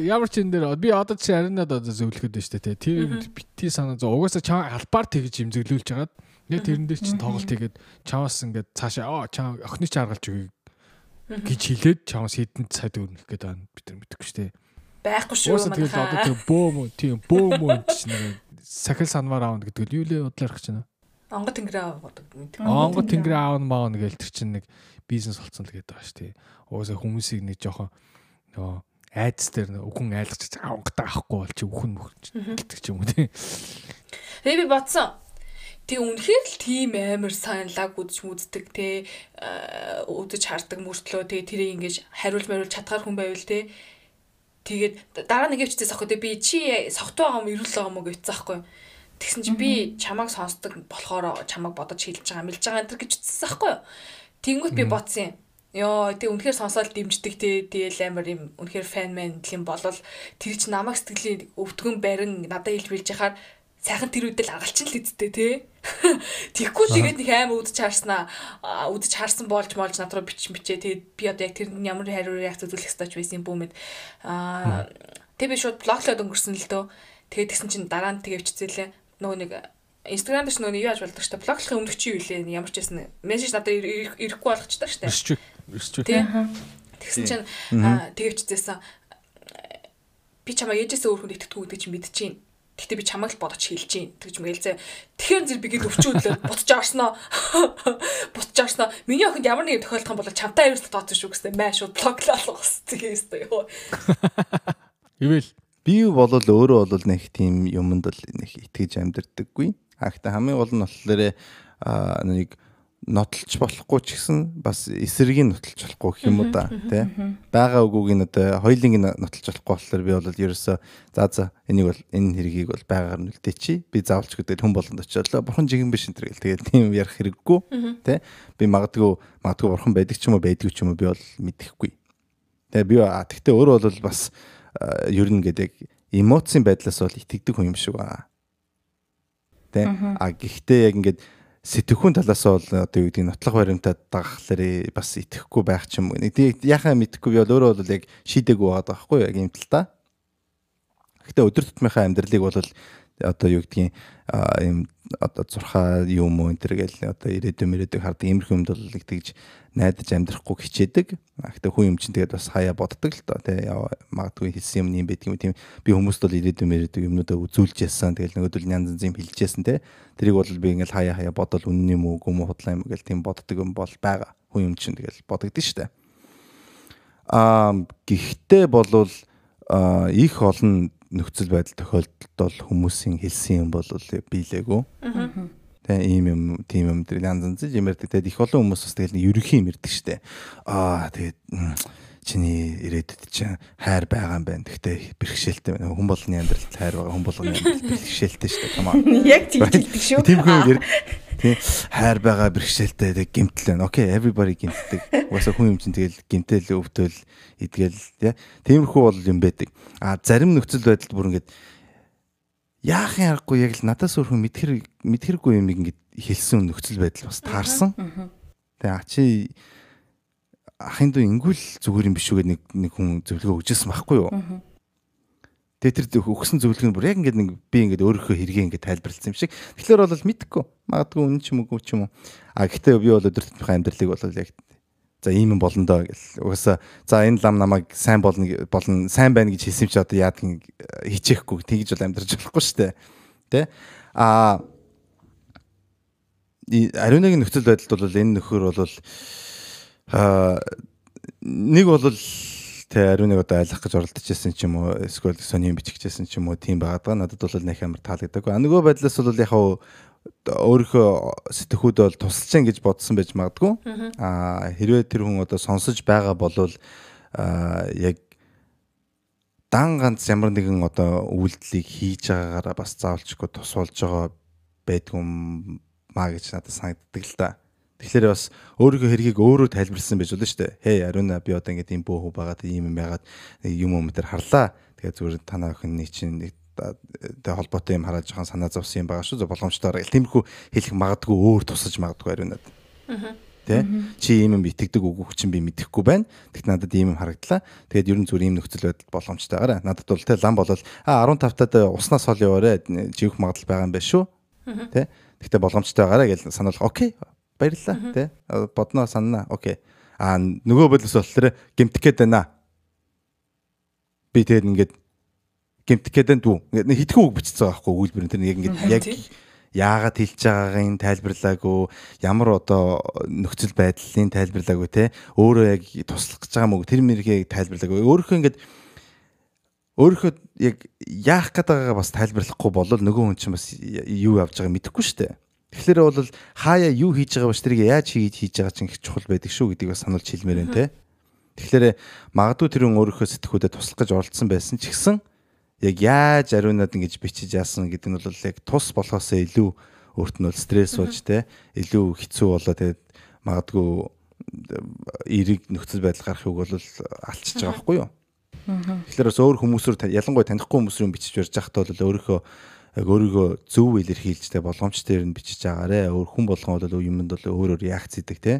ямар ч энэ дээр би одоо чи ариунад одоо зөвлөхөд байна шүү дээ. Тэр бити санаа зөө угаасаа чам албаар тэгж имзэглүүлж хагаад яг тэрэн дээр чинь тоглолт хийгээд чамаас ингээд цаашаа оо чам охины ч аргалж өгье гэж хэлээд чамаас хэдэн цайд өрнөх гэдэг байна бид нар мэдэхгүй шүү дээ. Байхгүй шүү манайхаа. Тэгээд одоо тэр бөөм үү тийм бөөм үү чинь сахил санвар аавна гэдэг нь юу лээ бодлоор гэж байна. Онгод тэнгэрээ аавдаг мэдээ. Онгод тэнгэрээ аавна маавна гээл тэр чинь нэг бизнес болцсон л гэдэг байгаа шүү дээ. Угаасаа хүмүүсийг нэг жоохон нөгөө айдас дээр үхэн айлгаж онгодоо авахгүй бол чи үхэн мөхч гэдэг ч юм уу тийм. Тэгээ би бодсон. Тэг үнэхээр л тийм амар сайн лаг үзэж мүздэг те үзэж хардаг мөртлөө тэгээ тэрийг ингэж хариулж мариулж чадхаар хүн байвал те тэгээд дараа нэг явчихсан аахгүй те би чи согтуу байгаа юм ирүүл байгаа юм уу гэвчихсэн аахгүй тэгсэн чинь би чамайг сонсдог болохоор чамайг бодож хэлж байгаа мэлж байгаа энэ төр гэж утсан аахгүй тэнгүүт би бодсон юм. Йоо тэг үнэхээр сонсоод дэмждэг те тэгэл амар юм үнэхээр фэн мэн гэх юм болол тэр чи намайг сэтгэлийн өвдгөн барин надад илэрүүлж яхаар сайхан тэр үедэл аргалчин л үсттэй тий. (laughs) Тэгэхгүй тэгээд нэг аим үдч харснаа үдч харсан болж молж над руу бич бичээ тэгээд би одоо яг тэр ямар хариу реакц үзүүлэх ёстой ч байсан юм бүүмэд аа тэг би шууд блоглоод өнгөрсөн л дөө. Тэгээд тэгсэн чинь дараа нь тэгээ бичсэн лээ. Нөгөө нэг Instagram дээр нөгөө юу яаж болдог штэ блоглохын өмнөх чи юу лээ ямар ч байсан мессеж надад ирэхгүй болгочтой штэ. Ирч ирч. Тэгсэн чинь тэгээвчдээсэн би чамаа ээжээсээ өөр хүнд итгэдэггүй гэдэг чинь мэдчихээн. Гэхдээ би чамайг л бодож хэлж гин тэгж мэлзээ. Тэгэхээр зэрэг би гээд өвчүүлээ буцаж орсноо. Буцаж орсноо. Миний охинд ямар нэгэн тохиолдох юм бол чамтай аюулт тооцсон шүү гэстэй маа шууд блоклаалах хэвчээ хэвчээ ёо. (laughs) Ивэл би бол өөрөө бол нэг тийм юмд л нэг итгэж амьдэрдэггүй. Хаагта хамгийн гол нь болохоор нэг нотолч болохгүй ч гэсэн бас эсрэгийн нотолч болохгүй гэх юм уу да тий байгаа үгүйг нь одоо хоёлынгийн нотолч болохгүй болохоор би бол ерөөсөө за за энийг бол энэ хэргийг бол байгаагаар нь үлдээчи би заавалч гэдэг хүн болгонд очиолоо бурхан жигэн биш энэ тэгэл тэгээд тийм ярих хэрэггүй тий би магадгүй магадгүй бурхан байдаг ч юм уу байдгүй ч юм уу би бол мэдэхгүй. Тэгээ би тэгтээ өөрөө бол бас ер нь гэдэг эмоцийн байдлаас бол итгэдэг хүн юм шиг байна. Тий а гэхдээ яг ингээд сэтгхүүн талаас бол одоо юу гэдэг нотлох баримтад дагахлаар бас итгэхгүй байх ч юм уу. Яхаа мэдхгүй би бол өөрөө бол яг шийдэггүй байгаа байхгүй яг юм тал та. Гэхдээ өдөр тутмынхаа амьдралыг бол одоо юу гэдгийг ийм одоо зурхаа юм уу энэ төр гэл одоо ирээдүйн мөрөөдөг хардаг иймэрхүү юмд бол тэгж найдаж амьдрахгүй хичээдэг. Гэхдээ хүн юм чинь тэгээд бас хаяа боддог л доо тий магадгүй хэлсэн юм юм байдаг юм тийм би хүмүүст бол ирээдүйн мөрөөдөг юмнуудаа үзүүлж яасан тэгэл нөгөөдөл янз янз юм хэлжсэн тий тэрийг бол би ингээл хаяа хаяа бодол үнэн юм уу үгүй юм худлаа юм гэл тийм боддог юм бол байгаа. Хүн юм чинь тэгэл бодогдсон шүү дээ. Аа гэхдээ болвол их олон нөхцөл байдал тохиолдолд бол хүмүүсийн хэлсэн юм бол биелээгүй. Тэгээ ийм юм, тийм юм дээр янз янз юм ярьдаг. Тэгээд их олон хүмүүс бас тэгэл ерөнхий юм ярьдаг штэ. Аа тэгээд чиний ирээдүйд чинь хайр байгаа юм байна. Гэхдээ бэрхшээлтэй байна. Хүн болгоны амьдралд хайр байгаа. Хүн болгоны амьдралд бэрхшээлтэй штэ. Come on. (laughs) Яг тийм хэлдэг шүү. Тийм хүн тий хайр байгаа бэрхшээлтэй тэг гимтэл байна. Окей, everybody гимтдэг. Угаасаа хүн юм чинь тэгэл гимтэл өвтөл идгээл тий. Тиймэрхүү бол юм байдаг. А зарим нөхцөл байдалд бүр ингээд яахын аргагүй яг л надаас өөр хүн мэдхэр мэдхэргүй юм ингээд хэлсэн нөхцөл байдал бас таарсан. Тэгээ ачи ахын дүү ингүүл зүгээр юм биш үгээд нэг нэг хүн зөвлөгөө өгчээсэн байхгүй юу? Тэгээ тэр өгсөн зөвлөгөө нь бүр яг ингээд нэг би ингээд өөрийнхөө хэрэгээ ингээд тайлбарласан юм шиг. Тэгэхээр бол мэдхгүй. Магадгүй үнэн ч юм уу ч юм уу. А гэхдээ би бол өдөр тутмын амьдралыг бол яг за ийм юм болно доо гэл. Угаасаа за энэ лам намайг сайн болно болно сайн байна гэж хэлсэн чи одоо яадаг хичээхгүй тэгж бол амьдрч болохгүй шүү дээ. Тэ? А ариунагийн нөхцөл байдалд бол энэ нөхөр бол а нэг бол Тэ ариун нэг одоо айлах гэж оролдож байсан ч юм уу эсвэл сони юм биччихсэн ч юм уу тийм байгаад байгаа. Надад бол нэг амар таалагддаг. А нөгөө байдлаас бол яг өөрийнхөө сэтгхүүд бол тусалж гин гэж бодсон байж магадгүй. А хэрвээ тэр хүн одоо сонсож байгаа бол а яг дан ганц ямар нэгэн одоо үйлдэлийг хийж байгаагаараа бас заавалчгүй тусуулж байгаа байдгүй маа гэж надад санагддаг л да. Тэгэхээр бас өөрийнхөө хэргийг өөрөө тайлбарлсан байж болно шүү дээ. Хей Ариуна би одоо ингээд юм бөөхөө байгаад ийм юм ягаад юм юм дээр харлаа. Тэгээ зүгээр танаа охины чинь тэг холбоотой юм хараад жоохон санаа зовсон юм байгаа шүү. Боломжтой. Тиймэрхүү хэлэх магадгүй өөр тусаж магадгүй Ариунад. Аа Тэ чи ийм юм итгэдэг үгүйх чинь би мэдэхгүй байна. Тэгт надад ийм юм харагдлаа. Тэгээд ер нь зүгээр ийм нөхцөл байдал боломжтойгаараа. Надад бол тэ лам болол а 15 таад уснаас хол яваарэ живэх магадлал байгаа юм байна шүү. Тэ. Тэгтээ боломжтойгаараа гэж сануулах. Окей баярлалаа тий бодноо санана окей а нөгөө бодлос болохоор гимтэх гээд байна би тэгээд ингээд байна дүү. Ингээд хитгэн үг бичсэн байгаа байхгүй үйлбэр тэр яг ингээд яг яагаад хэлж байгаагийн тайлбарлаагүй ямар одоо нөхцөл байдлын тайлбарлаагүй те өөрөө яг туслах гэж байгаа мөг тэр мэргийг тайлбарлаагүй. Өөрийнхөө ингээд өөрийнхөө яг яах гээд байгаагаа бас тайлбарлахгүй болол нөгөө хүн чинь бас юу явж байгааг мэдэхгүй шүү дээ. Тэгэхээр бол хаяа юу хийж байгаа ба тэрийг яаж хийж хийж байгаа чинь их чухал байдаг шүү гэдгийг бас сануулж хэлмээр байна те. Тэгэхээр магадгүй тэр хүн өөрийнхөө сэтгхүүдэд туслах гэж оролцсон байсан ч гэсэн яг яаж ариунаад ингэж бичиж яасан гэдэг нь бол яг тус болохоос илүү өөрт нь бол стресс болж те илүү хэцүү болоо тэгээд магадгүй эрийг нөхцөл байдал гарахыг бол алчиж байгаа байхгүй юу. Тэгэхээр бас өөр хүмүүсээр ялангуяа танихгүй хүмүүсээр бичиж барьж байхдаа бол өөрийнхөө яг өөрийгөө зөв илэрхийлж тэ болгоомжтой нь бичиж агаарэ. Өөр хүн болгон бол юмд бол өөр өөр реакц идэг те.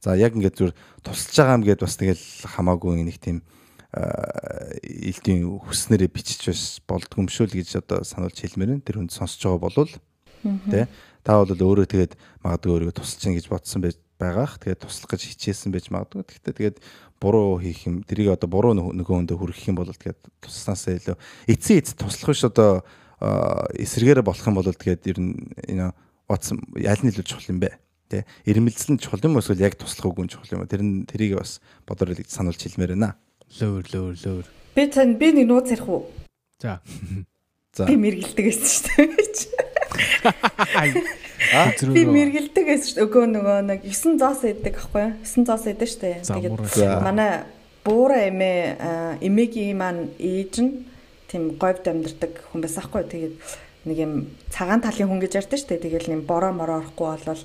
За яг ингээд зүр тусалж байгаа юм гээд бас тэгэл хамаагүй нэг тийм элдийн хүснэрээ бичиж бас болдгоо юм шүү л гэж одоо сануулж хэлмээр энэ тэр хүнд сонсож байгаа болвол тэ та бол өөрөө тэгээд магадгүй өөрийгөө тусалж чинь гэж бодсон байж байгаах тэгээд туслах гэж хичээсэн байж магадгүй гэхдээ тэгээд буруу хийх юм тэрийг одоо буруу нөгөө хүндээ хүргэх юм бол тэгээд тусласнасаа илүү эцсийн эц туслах биш одоо эсэргээрээ болох юм бол тэгээд ер нь энэ what's аль нь илүү чухал юм бэ? Тэ ирмэлцэл нь чухал юм эсвэл яг туслах үгүй чухал юм? Тэр нь тэрийг бас бодорол сануулж хэлмээр байна. Лөөр лөөр лөөр. Би тань би нэг нууц ярих уу? За. За. Би мэргэлдэг байсан шүү дээ. А Би мэргэлдэг байсан шүү дээ. Өгөө нөгөө нэг 9 зоос идэг аахгүй юу? 9 зоос идэг шүү дээ. Тэгээд манай буура эмээ эмээгийн маань ээж нь тийм говьд амьдардаг хүн байсан аахгүй тэгээд нэг юм цагаан талын хүн гэж ярьдэн штэ тэгэл нэм бороо мороо орохгүй болвол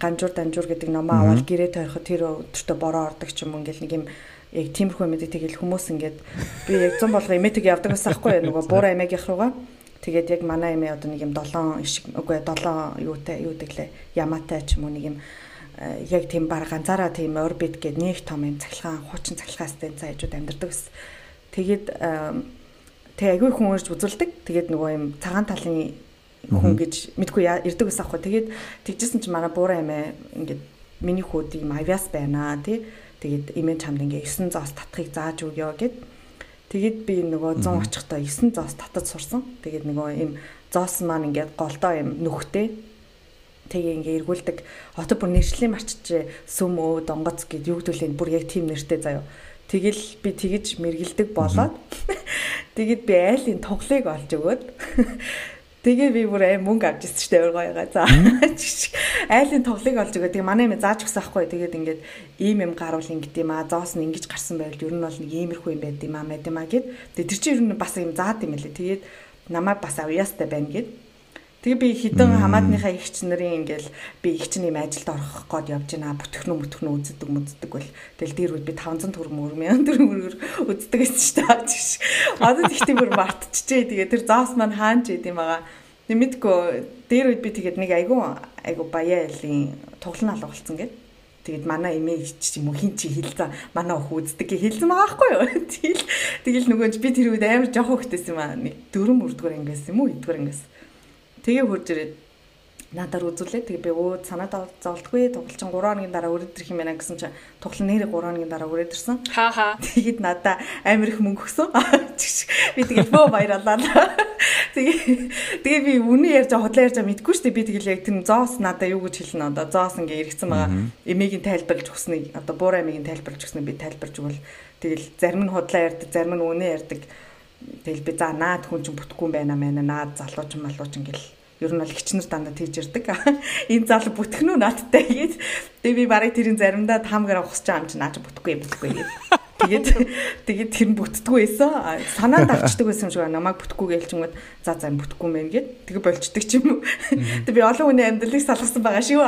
ганжуур данжуур гэдэг номоо аваад гэрээ тойроход тэр өдөртөө бороо ордог ч юм уу ингээл нэг юм яг тиймэрхүү юм гэдэг тэгэл хүмүүс ингээд би яг 100 болго эмэтэг явдаг байсан аахгүй нөгөө буура эмээгийнх руугаа тэгээд яг манай эмээ одоо нэг юм 7 ишиг үгүй 7 юутай юу гэглээ ямаатай ч юм уу нэг юм яг тийм баг ганцаараа тийм орбит гэдэг нэг том юм цахилгаан хуучин цахилгаастай цаажууд амьдардаг ус. Тэгээд тэг агүй хүн өрж үзүүлдэг. Тэгээд нөгөө юм цагаан талын хүн гэж мэдгүй ирдэг ус аахгүй. Тэгээд тэгжсэн чинь манай буураа эмээ ингээд миний хүүд юм авиас байна тий. Тэгээд эмээ чамд ингээ 9 зоос татхыг зааж өгөө гэд. Тэгээд би нөгөө 100 очихдоо 9 зоос татаж сурсан. Тэгээд нөгөө юм зоос маань ингээд голдоо юм нүхтэй тэгээ ингээ эргүүлдэг. Отод бүр нэршлийн марчч сүм өө донгоц гэд юу гэдүүлээ бүр яг тийм нэртэй заяа Тэгэл би тэгэж мэргэлдэг болоод (laughs) тэгээд би айлын тоглыг олж өгөөд (laughs) Тэгээ би бүр аим мөнгө авч ирсэн дээ ойгоёгаа. За. (laughs) Айлын тоглыг олж өгөө. Тэгээ манай юм зааж өгсөн байхгүй. Тэгээд ингээд ийм юм гарвал ингэд юм аа. Зоос нь ингэж гарсан байвал ер нь бол нэг иймэрхүү юм байд юм аа мэд юм аа гэд. Тэгээ тэр чинь ер нь бас юм заад юм лээ. Тэгээд намайг бас авьяастай байна гэд. Тэгээ би хідэн хамаатныхаа ихч нарын ингээл би ихч нэм ажилд орох гээд явж байна. Бүтгэхнүү бүтгэхнүү үздэг мүздэг бол тэгэл дээр үл би 500 төгрөг мөр 1000 төгрөгөөр үздэг гэсэн шүү дээ. Одоо тэгтээ бүр мартчихжээ. Тэгээ тэр зоос маань хаанч идэм байгаа. Нэмэдгөө дээр үед би тэгээд нэг айгу айгу баяа ялын тоглон алга болсон гэд. Тэгээд манай эмээ ч юм уу хин чи хэлсэн манай өх үздэг гэ хэлсэн байгаа байхгүй юу. (laughs) Тэгэл тэгэл нөгөө би тэр үед амар жоох хөхтэйсэн юм аа. Нэг дөрөв мөрдгөр ангиас юм уу? Эдгэр ангиас Тэгээ хурж ирээд надаар үзүүлээ. Тэгээ би өө санаад зовлтгүй тоглолчин 3 хоногийн дараа өрөөд ирэх юм байна гэсэн чинь тоглол нэрээ 3 хоногийн дараа өрөөд ирсэн. Хаа хаа. Тэгээд надаа амар их мөнгө өгсөн. (laughs) Би тэгээд бөө баярлалаа. (laughs) Тэгээ тэгээ би үнэн ярьж худлаа ярьж мэдгүй шүү дээ. Би тэгэл яг тэр зоос надаа юу гэж хэлнэ одоо зоос ингээ эргэцэн байгаа. Эмээгийн тайлбарлаж өгснийг одоо буура эмээгийн тайлбарлаж өгснийг би тайлбарж өгвөл тэгэл зарим нь худлаа ярьдаг, зарим нь үнэн ярьдаг. Тэгэл би за наад хүн чинь бүтэхгүй юм байна мэнэ наад залууч малууч ингээл ер нь бол хичнэр дандаа тэгж ирдэг. (laughs) Энэ зал бүтгэн үү наадтай гээд тэгээ би барыг тэрийн заримдаа таамгаар ухсаж байгаа юм чи наач бүтгэхгүй бүтгэхгүй гээд тэгээд тэгээд тэр нь бүтдэггүй байсан. Санаанд авчдаг байсан юм шиг намайг бүтгэхгүй гэлчингүүд за за бүтгэхгүй мэн гээд тэгээ болчдөг ч юм уу. Тэг би олон хүний амьдралыг салгасан байгаа шүү.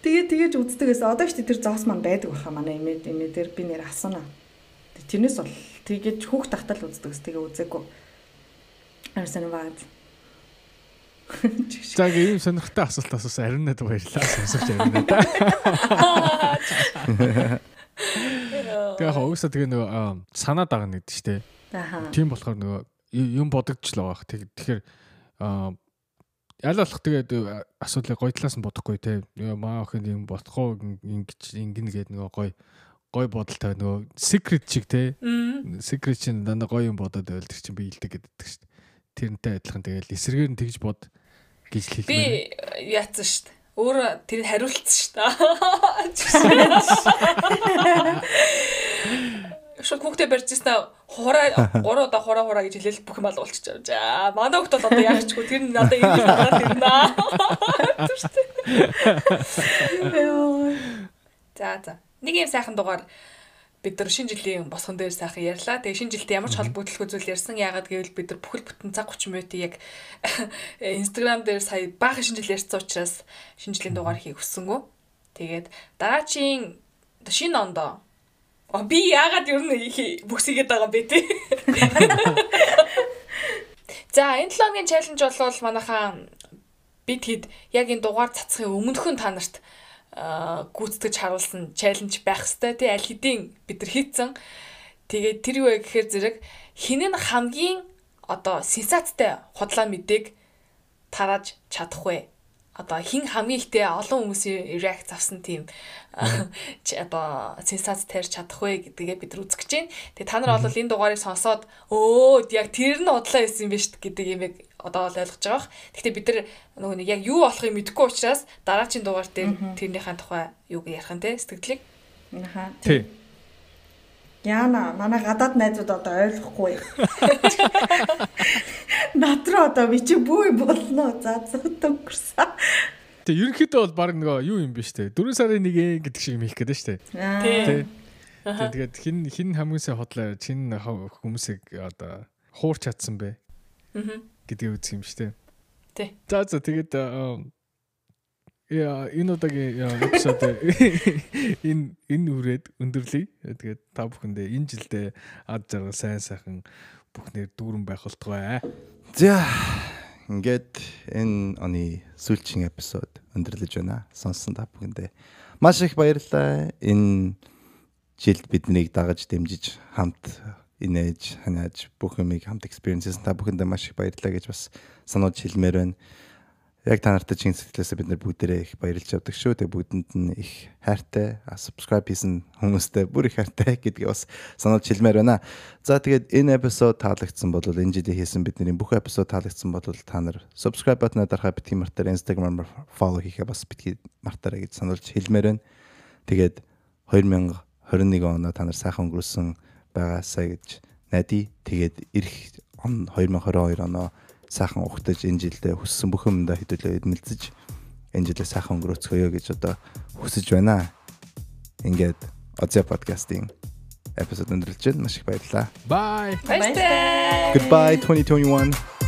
Тэгээ тэгэж үздэг байсан. Одоо ч тэр зоос маань байдаг баха манай эмээ эмээ дээр би нэр асууна. Тэрнээс бол тэгэж хүүхд тахтал үздэг. Тэгээ үзээгүй Арсан баад. За ийм сонирхолтой асуулт асуусан ариун над баярлалаа сонсогч ариун над. Тэгээ хөөсө тэгээ нөгөө санаа дагна гэдэг чинь тий. Тийм болохоор нөгөө юм бодогдчихлоо байх. Тэгэхээр аль болох тэгээд асуудлыг гоё талаас нь бодохгүй те маа охин юм болохоо ингэж ингэнэ гэдэг нөгөө гоё гоё бодолтой нөгөө secret чиг те secret чинь дандаа гоё юм бодоод байвал тэр чинь биелдэг гэдэг шүү дээ тэрнтэй адилхан тэгэл эсрэгээр нь тэгж бод гэж хэлмээр. Би яатсан шүү дээ. Өөр тэр хариулцсан шүү дээ. (laughs) Шууд хүүхдээ барьжсэн хураа гураа удаа хураа хураа гэж хэлээл бүх юм алга болчихоо. За манай хүүхд бол одоо яахчгүй тэр нь надад ингэ хараад ирнэ. (laughs) За за. Нэг юм сайхан дугаар бид нар шинэ жилийн босгон дээр сайхан ярьлаа. Тэгээ шинэ жилдээ ямар ч холбогдлого зүйл ярьсан. Яагаад гэвэл бид нар бүхэл бүтэн цаг 30 минутыг яг (laughs) Instagram дээр сая баахан шинэ жил ярьсан учраас шинэ жилийн дугаар хийх хүссэнгүү. Тэгээд дараачийн шинэ ондоо А би яагаад ер нь бүксигээд байгаа бэ те. (laughs) За энэ 7 хоногийн чаленж бол манайхаа бид хэд яг энэ дугаар цацхын өмнөхөн та нарт гүйцэтгэж харуулсан чаленж байх хэвээр тий аль хэдийн бид нар хийцэн. Тэгээд тэр юу вэ гэхээр зэрэг хин нь хамгийн одоо сенсацтай худлаа мэдээг тарааж чадах вэ? одоо хин хамгийн ихтэй олон хүмүүсийн react авсан тийм одоо сенсац тарьж чадах вэ гэдгээ бид нар үзэж чинь. Тэгээ та нар бол энэ дугаарыг сонсоод өө яг тэр нь удлаа байсан юм байна шүү гэдэг юм яг одоо бол ойлгож байгаа. Гэхдээ бид нар нөгөө нэг яг юу болохыг мэдэхгүй учраас дараагийн дугаар дээр тэрнийхэн тухай юуг ярих нь те сэтгэлдлийг. Аха. Тий. Яна манай гадаад найзууд одоо ойлгохгүй. (laughs) Над руу одоо би чи бүү болно. За зүт өнгөрсөн. Тэг ерөнхийдөө бол баг нөгөө юу юм бэ штэ 4 сарын 1 гэдэг шиг юм хийх гэдэг штэ. Тий. Тэгээд хин хин хамгийн хотлоо чин хүмүүсийг одоо хуурч чадсан бэ. Аа. Гэдгийг үзэх юм штэ. Тий. За за тэгээд яа энэ удаагийн эпизод (laughs) энэ энэ үрээд өндөрлөе. Тэгээд та бүхэндээ энэ жилдээ ад жаргал сайн сайхан бүхнээр дүүрэн байх болтугай. За ингээд энэ оны сүүлчийн эпизод өндөрлөж байна. Сонссон та бүхэндээ маш их баярлалаа. Энэ жилд биднийг дагаж дэмжиж хамт инээж ханааж бүх юмыг хамт experiences та бүхэндээ маш их баярлалаа гэж бас сануулж хэлмээр байна яг та нартай чин сэтгэлээсээ бид нар бүгдээрээ их баярлж авдаг шүү. Тэгээ бүгдэнд нь их хайртай, subscribe хийсэн хүмүүстээ бүр их хайртай (laughs) гэдгийг бас сануулж хэлмээр байна. За тэгээд энэ эпизод таалагдсан бол энэ жилийн хийсэн бидний бүх эпизод таалагдсан бол та нар subscribe бутнаа дарахаа битгий мартаар Instagram-аар follow хийхээ бас битгий мартаарай гэж сануулж хэлмээр байна. Тэгээд 2021 оноо та нар сайхан өнгөрсөн байгаасаа гэж найдаа. Тэгээд эх он 2022 оноо сайхан ухтаж энэ жилдээ хүссэн бүх юмдаа хэдүүлээ эдмэлцэж энэ жилээ сайхан өнгөрөөцгөөё гэж одоо хүсэж байна. Ингээд Озя подкастын эпизод өндөрлж байна. Маш их баярлалаа. Bye. Баярлалаа. Goodbye 2021.